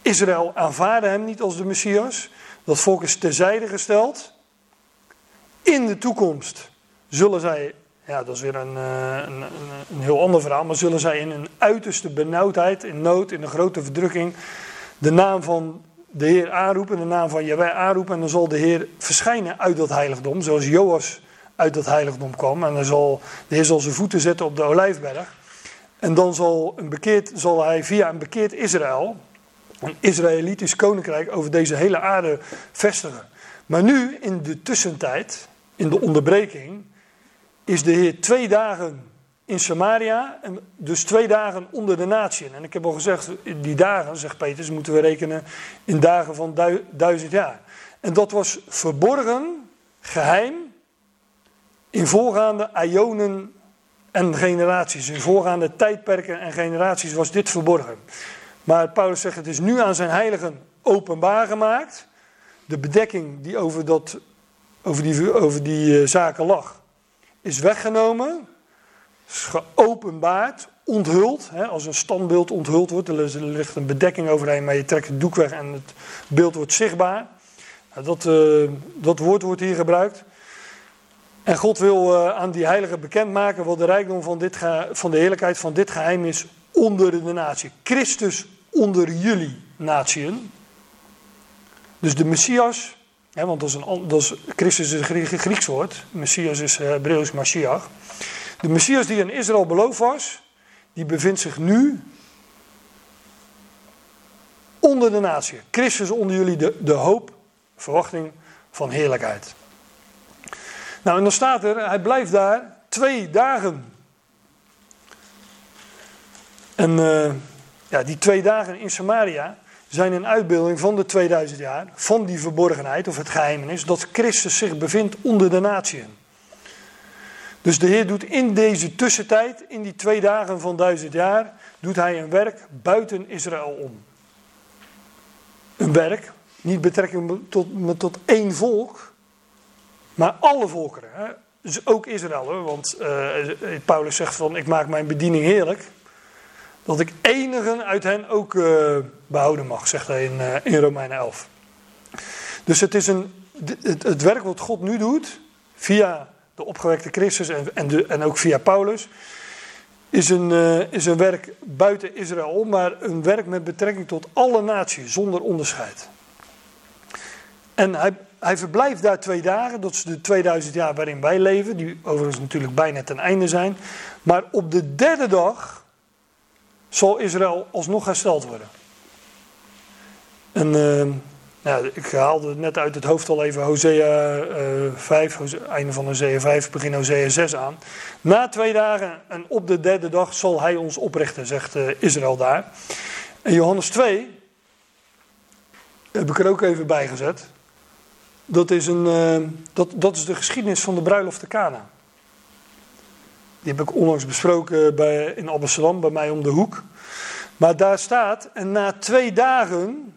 Israël aanvaarde hem niet als de Messias. Dat volk is terzijde gesteld. In de toekomst zullen zij, ja dat is weer een, eh, een, een heel ander verhaal, maar zullen zij in een uiterste benauwdheid, in nood, in een grote verdrukking, de naam van de Heer aanroepen, de naam van Jaweh aanroepen. En dan zal de Heer verschijnen uit dat heiligdom, zoals Joas uit dat heiligdom kwam. En dan zal, de Heer zal zijn voeten zetten op de olijfberg. En dan zal, een bekeerd, zal hij via een bekeerd Israël, een Israëlitisch koninkrijk, over deze hele aarde vestigen. Maar nu, in de tussentijd, in de onderbreking, is de Heer twee dagen in Samaria, dus twee dagen onder de natie. En ik heb al gezegd, die dagen, zegt Petrus, moeten we rekenen in dagen van duizend jaar. En dat was verborgen, geheim, in voorgaande ionen en generaties. In voorgaande tijdperken en generaties was dit verborgen. Maar Paulus zegt het is nu aan zijn heiligen openbaar gemaakt. De bedekking die over, dat, over die, over die uh, zaken lag, is weggenomen. Geopenbaard, onthuld. Hè, als een standbeeld onthuld wordt, er ligt een bedekking overheen, maar je trekt het doek weg en het beeld wordt zichtbaar. Nou, dat, uh, dat woord wordt hier gebruikt. En God wil uh, aan die heiligen bekendmaken wat de rijkdom van, dit van de heerlijkheid van dit geheim is onder de natie. Christus onder jullie natieën. Dus de Messias, hè, want dat is een, dat is, Christus is een Grieks woord, Messias is uh, Hebreeuws Mashiach. De Messias die in Israël beloofd was, die bevindt zich nu onder de natie. Christus onder jullie de, de hoop, verwachting van heerlijkheid. Nou, en dan staat er, hij blijft daar twee dagen. En uh, ja, die twee dagen in Samaria zijn een uitbeelding van de 2000 jaar, van die verborgenheid of het geheimenis, dat Christus zich bevindt onder de natieën. Dus de Heer doet in deze tussentijd, in die twee dagen van duizend jaar, doet hij een werk buiten Israël om. Een werk, niet betrekking tot, tot één volk, maar alle volkeren, hè? dus ook Israël, want uh, Paulus zegt van ik maak mijn bediening heerlijk. Dat ik enigen uit hen ook uh, behouden mag, zegt hij in, uh, in Romeinen 11. Dus het is een, het, werk wat God nu doet, via de opgewekte Christus en, en, de, en ook via Paulus, is een, is een werk buiten Israël, maar een werk met betrekking tot alle naties, zonder onderscheid. En hij, hij verblijft daar twee dagen, dat is de 2000 jaar waarin wij leven, die overigens natuurlijk bijna ten einde zijn. Maar op de derde dag zal Israël alsnog hersteld worden. En uh, nou, ik haalde net uit het hoofd al even Hosea uh, 5, Hosea, einde van Hosea 5, begin Hosea 6 aan. Na twee dagen en op de derde dag zal hij ons oprichten, zegt uh, Israël daar. En Johannes 2 heb ik er ook even bij gezet. Dat is, een, uh, dat, dat is de geschiedenis van de bruiloft te Cana. Die heb ik onlangs besproken bij, in Amsterdam, bij mij om de hoek. Maar daar staat, en na twee dagen,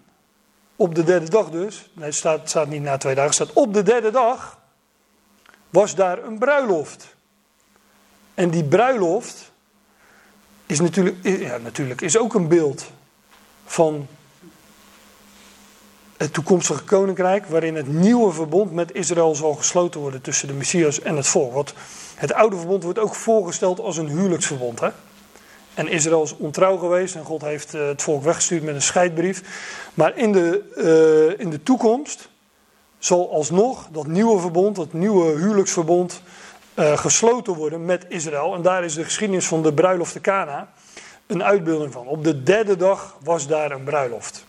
op de derde dag dus, nee, het staat, staat niet na twee dagen, het staat op de derde dag, was daar een bruiloft. En die bruiloft is natuurlijk, ja, natuurlijk is ook een beeld van het toekomstige koninkrijk, waarin het nieuwe verbond met Israël zal gesloten worden tussen de Messias en het volk. Want het oude verbond wordt ook voorgesteld als een huwelijksverbond. Hè? En Israël is ontrouw geweest en God heeft eh, het volk weggestuurd met een scheidbrief. Maar in de, uh, in de toekomst zal alsnog dat nieuwe verbond, dat nieuwe huwelijksverbond, uh, gesloten worden met Israël. En daar is de geschiedenis van de bruiloft de Cana een uitbeelding van. Op de derde dag was daar een bruiloft.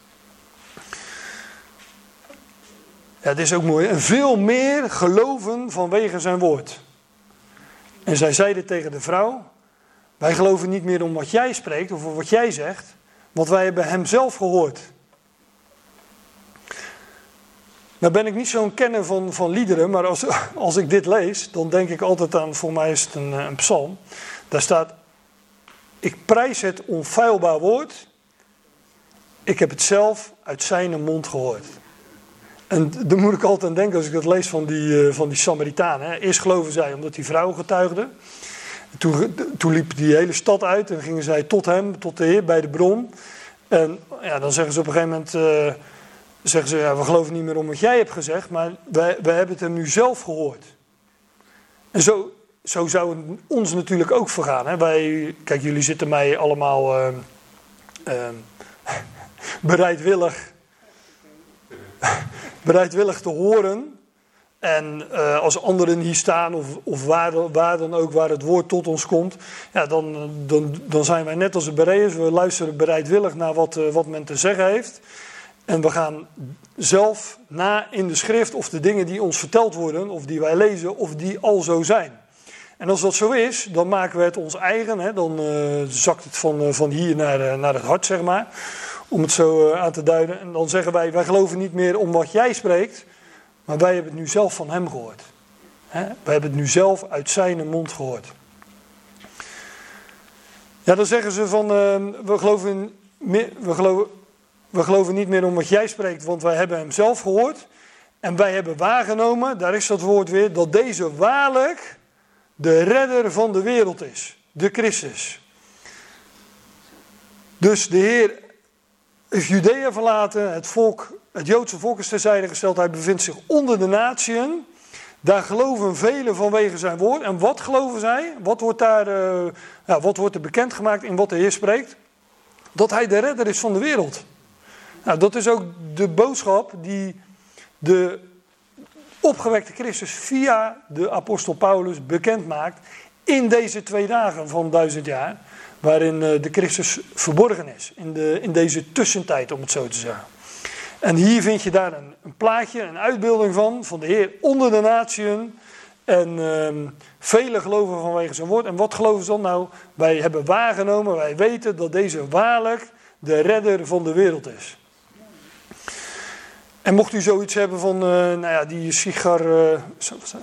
Ja, het is ook mooi. En veel meer geloven vanwege zijn woord. En zij zeiden tegen de vrouw: Wij geloven niet meer om wat jij spreekt of wat jij zegt, want wij hebben hem zelf gehoord. Nou ben ik niet zo'n kenner van, van liederen, maar als, [laughs] als ik dit lees, dan denk ik altijd aan, voor mij is het een, een psalm. Daar staat, ik prijs het onfeilbaar woord, ik heb het zelf uit zijn mond gehoord. En daar moet ik altijd aan denken als ik dat lees van die, uh, van die Samaritanen. Eerst geloven zij omdat die vrouw getuigde. Toen, liep die hele stad uit en gingen zij tot hem, tot de Heer, bij de bron. En ja, dan zeggen ze op een gegeven moment, uh, zeggen ze, ja, we geloven niet meer om wat jij hebt gezegd, maar wij, wij hebben het hem nu zelf gehoord. En zo, zo zou het ons natuurlijk ook vergaan. Hè? Wij, kijk, jullie zitten mij allemaal uh, [laughs] bereidwillig [laughs] bereidwillig te horen. En uh, als anderen hier staan, of, of waar, waar, dan ook waar het woord tot ons komt, ja, dan, dan, dan zijn wij net als de Bereërs. We luisteren bereidwillig naar wat, uh, wat men te zeggen heeft. En we gaan zelf na in de schrift of de dingen die ons verteld worden, of die wij lezen, of die al zo zijn. En als dat zo is, dan maken we het ons eigen. Hè? Dan uh, zakt het van, van hier naar, naar het hart, zeg maar om het zo eh, aan te duiden. En dan zeggen wij, wij geloven niet meer om wat jij spreekt, maar wij hebben het nu zelf van hem gehoord. Wij hebben het nu zelf uit zijn mond gehoord. Ja, dan zeggen ze van, ehm, we, geloven, we, geloven, we geloven niet meer om wat jij spreekt, want wij hebben hem zelf gehoord. En wij hebben waargenomen, daar is dat woord weer, dat deze waarlijk de redder van de wereld is. De Christus. Dus de Heer is Judea verlaten, het, volk, het Joodse volk is terzijde gesteld, hij bevindt zich onder de natieën. Daar geloven velen vanwege zijn woord. En wat geloven zij? Wat wordt, daar, uh, ja, wat wordt er bekendgemaakt in wat de Heer spreekt? Dat hij de redder is van de wereld. Nou, dat is ook de boodschap die de opgewekte Christus via de apostel Paulus bekend maakt in deze twee dagen van duizend jaar waarin eh, de Christus verborgen is. In, de, in deze tussentijd, om het zo te zeggen. En hier vind je daar een, een plaatje, een uitbeelding van, van de Heer onder de natieën. En uh, velen geloven vanwege zijn woord. En wat geloven ze dan? Nou, wij hebben waargenomen, wij weten dat deze waarlijk de redder van de wereld is. En mocht u zoiets hebben van, uh, nou ja, die Sigar, uh,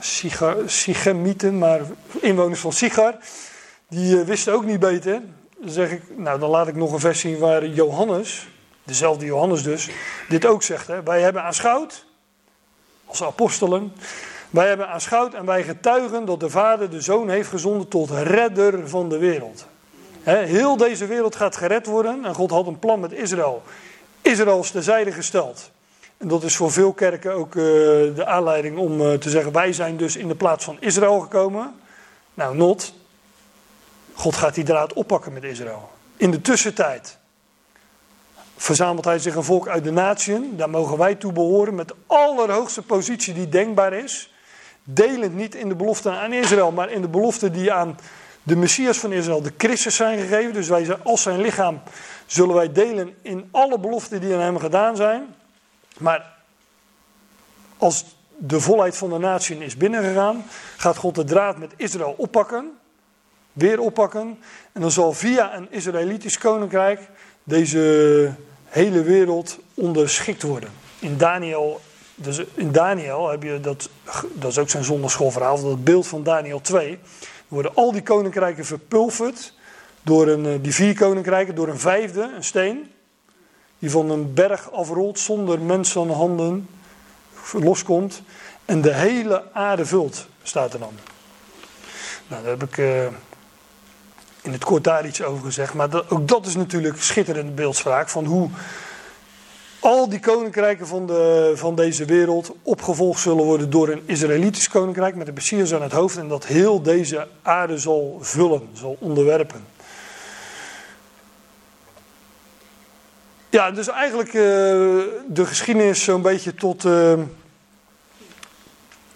Sigar, Sigemieten, maar inwoners van Sigar, die uh, wisten ook niet beter. Dan zeg ik, nou dan laat ik nog een vers zien waar Johannes, dezelfde Johannes dus, dit ook zegt. Hè. Wij hebben aanschouwd, als apostelen, wij hebben aanschouwd en wij getuigen dat de Vader de Zoon heeft gezonden tot redder van de wereld. heel deze wereld gaat gered worden en God had een plan met Israël. Israël is terzijde gesteld. En dat is voor veel kerken ook uh, de aanleiding om uh, te zeggen: wij zijn dus in de plaats van Israël gekomen. Nou, not. God gaat die draad oppakken met Israël. In de tussentijd verzamelt hij zich een volk uit de natieën. Daar mogen wij toe behoren met de allerhoogste positie die denkbaar is. Delend niet in de belofte aan Israël, maar in de belofte die aan de Messias van Israël, de Christus, zijn gegeven. Dus wij, als zijn lichaam zullen wij delen in alle beloften die aan hem gedaan zijn. Maar als de volheid van de natie is binnengegaan, gaat God de draad met Israël oppakken weer oppakken. En dan zal via een Israëlitisch koninkrijk deze hele wereld onderschikt worden. In Daniel, dus in Daniel heb je dat, dat is ook zijn zondagschoolverhaal, dat beeld van Daniel 2. worden al die koninkrijken verpulverd door een, eh, die vier koninkrijken, door een vijfde, een steen, die van een berg afrolt zonder mensen handen loskomt en de hele aarde vult, staat er dan. Nou, daar heb ik uh, in het kort daar iets over gezegd, maar ook dat is natuurlijk schitterende beeldspraak van hoe al die koninkrijken van, de, van deze wereld opgevolgd zullen worden door een Israëlitisch koninkrijk met de Messias aan het hoofd en dat heel deze aarde zal vullen, zal onderwerpen. Ja, dus eigenlijk uh, de geschiedenis zo'n beetje tot uh,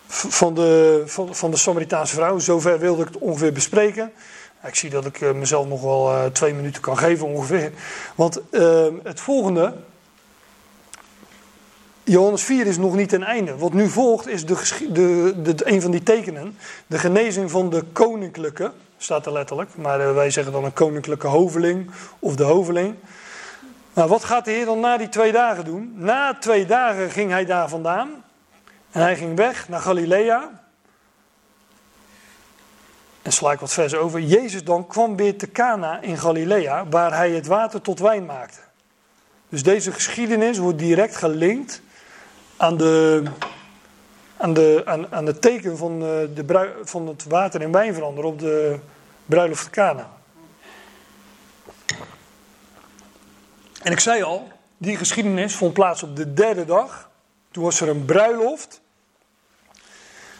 van, de, van, van de Samaritaanse vrouw. Zover wilde ik het ongeveer bespreken. Ik zie dat ik uh, mezelf nog wel twee minuten kan geven ongeveer. Want het volgende, Johannes 4 is nog niet ten einde. Wat nu volgt is de, de, de, een van die tekenen. De genezing van de koninklijke, staat er letterlijk. Maar wij zeggen dan een koninklijke hoveling of de hoveling. Nou, wat gaat de Heer dan na die twee dagen doen? Na twee dagen ging hij daar vandaan. En hij ging weg naar Galilea. En sla ik wat vers over. Jezus dan kwam weer te Cana in Galilea, waar hij het water tot wijn maakte. Dus deze geschiedenis wordt direct gelinkt aan de, aan de, aan, aan de teken van, eh, de, van het water in wijn veranderen op de bruiloft Cana. En ik zei al, die geschiedenis vond plaats op de derde dag. Toen was er een bruiloft.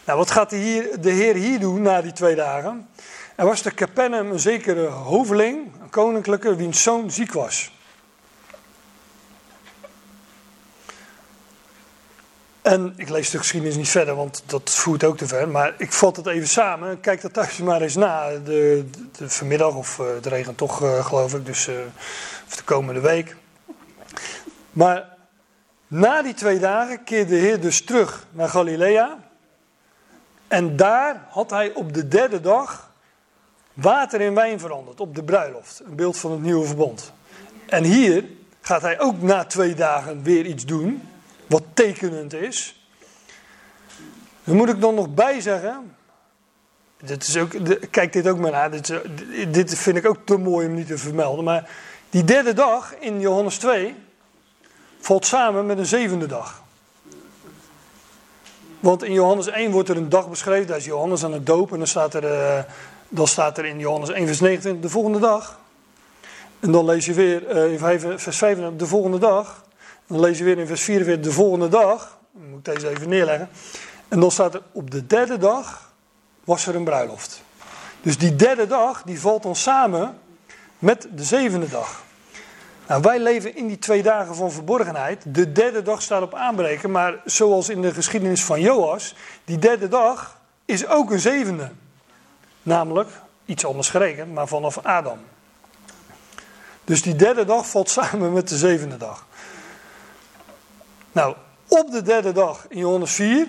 Nou, wat gaat de, hier, de Heer hier doen na die twee dagen? Er was te Capernaum een zekere hoveling, een koninklijke, wiens zoon ziek was. En ik lees de geschiedenis niet verder, want dat voert ook te ver. Maar ik vat het even samen. Kijk dat thuis maar eens na. De, de, vanmiddag, of uh, het regent toch, uh, geloof ik. Dus uh, of de komende week. Maar na die twee dagen keerde de Heer dus terug naar Galilea. En daar had hij op de derde dag water in wijn veranderd. Op de bruiloft. Een beeld van het nieuwe verbond. En hier gaat hij ook na twee dagen weer iets doen wat tekenend is. Dan moet ik dan nog bij zeggen. Dit is ook, kijk dit ook maar naar. Dit, dit vind ik ook te mooi om niet te vermelden. Maar die derde dag in Johannes 2 valt samen met een zevende dag. Want in Johannes 1 wordt er een dag beschreven. Daar is Johannes aan het dopen. En dan staat er, uh, dan staat er in Johannes 1 vers 29 de volgende dag. En dan lees je weer uh, in 5, vers 5 de volgende dag. Dan lees je weer in vers 44 de volgende dag. Dan moet ik deze even neerleggen. En dan staat er op de derde dag was er een bruiloft. Dus die derde dag die valt dan samen met de zevende dag. Nou, wij leven in die twee dagen van verborgenheid. De derde dag staat op aanbreken, maar zoals in de geschiedenis van Joas, die derde dag is ook een zevende. Namelijk, iets anders gerekend, maar vanaf Adam. Dus die derde dag valt samen met de zevende dag. Nou, op de derde dag in Johannes 4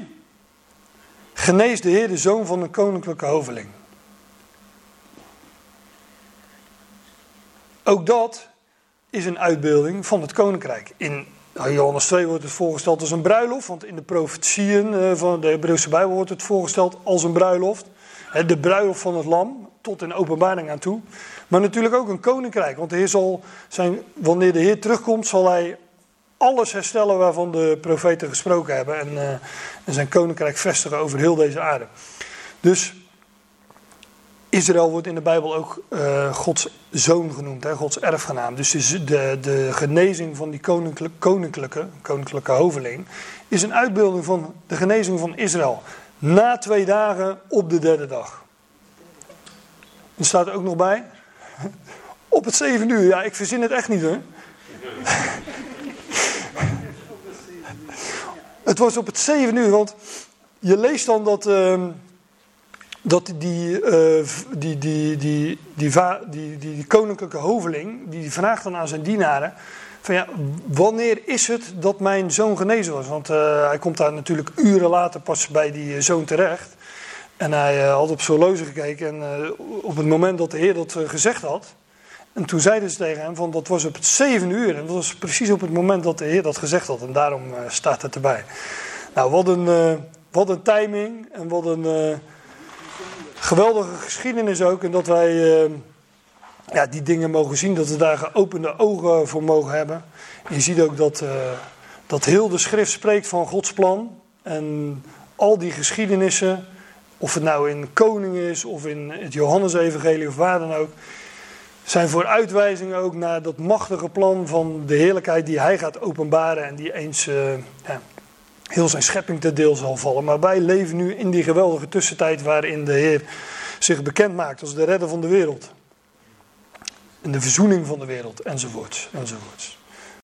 geneest de Heer de zoon van een koninklijke hoveling. Ook dat is een uitbeelding van het koninkrijk. In nou, Johannes 2 wordt het voorgesteld als een bruiloft, want in de profetieën eh, van de Hebreeuwse Bijbel wordt het voorgesteld als een bruiloft. De bruiloft van het lam, tot in openbaring aan toe. Maar natuurlijk ook een koninkrijk, want de Heer zal zijn, wanneer de Heer terugkomt, zal hij alles herstellen waarvan de profeten gesproken hebben en, uh, en zijn koninkrijk vestigen over heel deze aarde. Dus Israël wordt in de Bijbel ook uh, Gods zoon genoemd, hè, Gods erfgenaam. Dus de, de genezing van die koninklijke, koninklijke, koninklijke hoveling is een uitbeelding van de genezing van Israël. Na twee dagen op de derde dag. Er staat er ook nog bij. [laughs] Op het zeven uur. Ja, ik verzin het echt niet hoor. [laughs] het was op het zeven uur, want je leest dan dat. Uh, dat die, uh, die, die, die, die, koninklijke hoveling, die vraagt dan aan zijn dienaren, van ja, wanneer is het dat mijn zoon genezen was? Want uh, hij komt daar natuurlijk uren later pas bij die eh, zoon terecht. En hij had op zijn horloge gekeken en op het moment dat de Heer dat gezegd had, en toen zeiden ze tegen hem van dat was op het zeven uur. En dat was precies op het moment dat de Heer dat gezegd had. En daarom staat het erbij. Nou, wat een, wat een timing en wat een geweldige geschiedenis ook. En dat wij, uh, ja, die dingen mogen zien, dat we daar geopende ogen voor mogen hebben. je ziet ook dat, uh, dat heel de schrift spreekt van Gods plan. En al die geschiedenissen, of het nou in Koning is of in het Johannesevangelie of waar dan ook, zijn voor uitwijzingen ook naar dat machtige plan van de heerlijkheid die hij gaat openbaren en die eens uh, ja, heel zijn schepping te deel zal vallen. Maar wij leven nu in die geweldige tussentijd waarin de Heer zich bekend maakt als de redder van de wereld. En de verzoening van de wereld, enzovoorts, enzovoorts.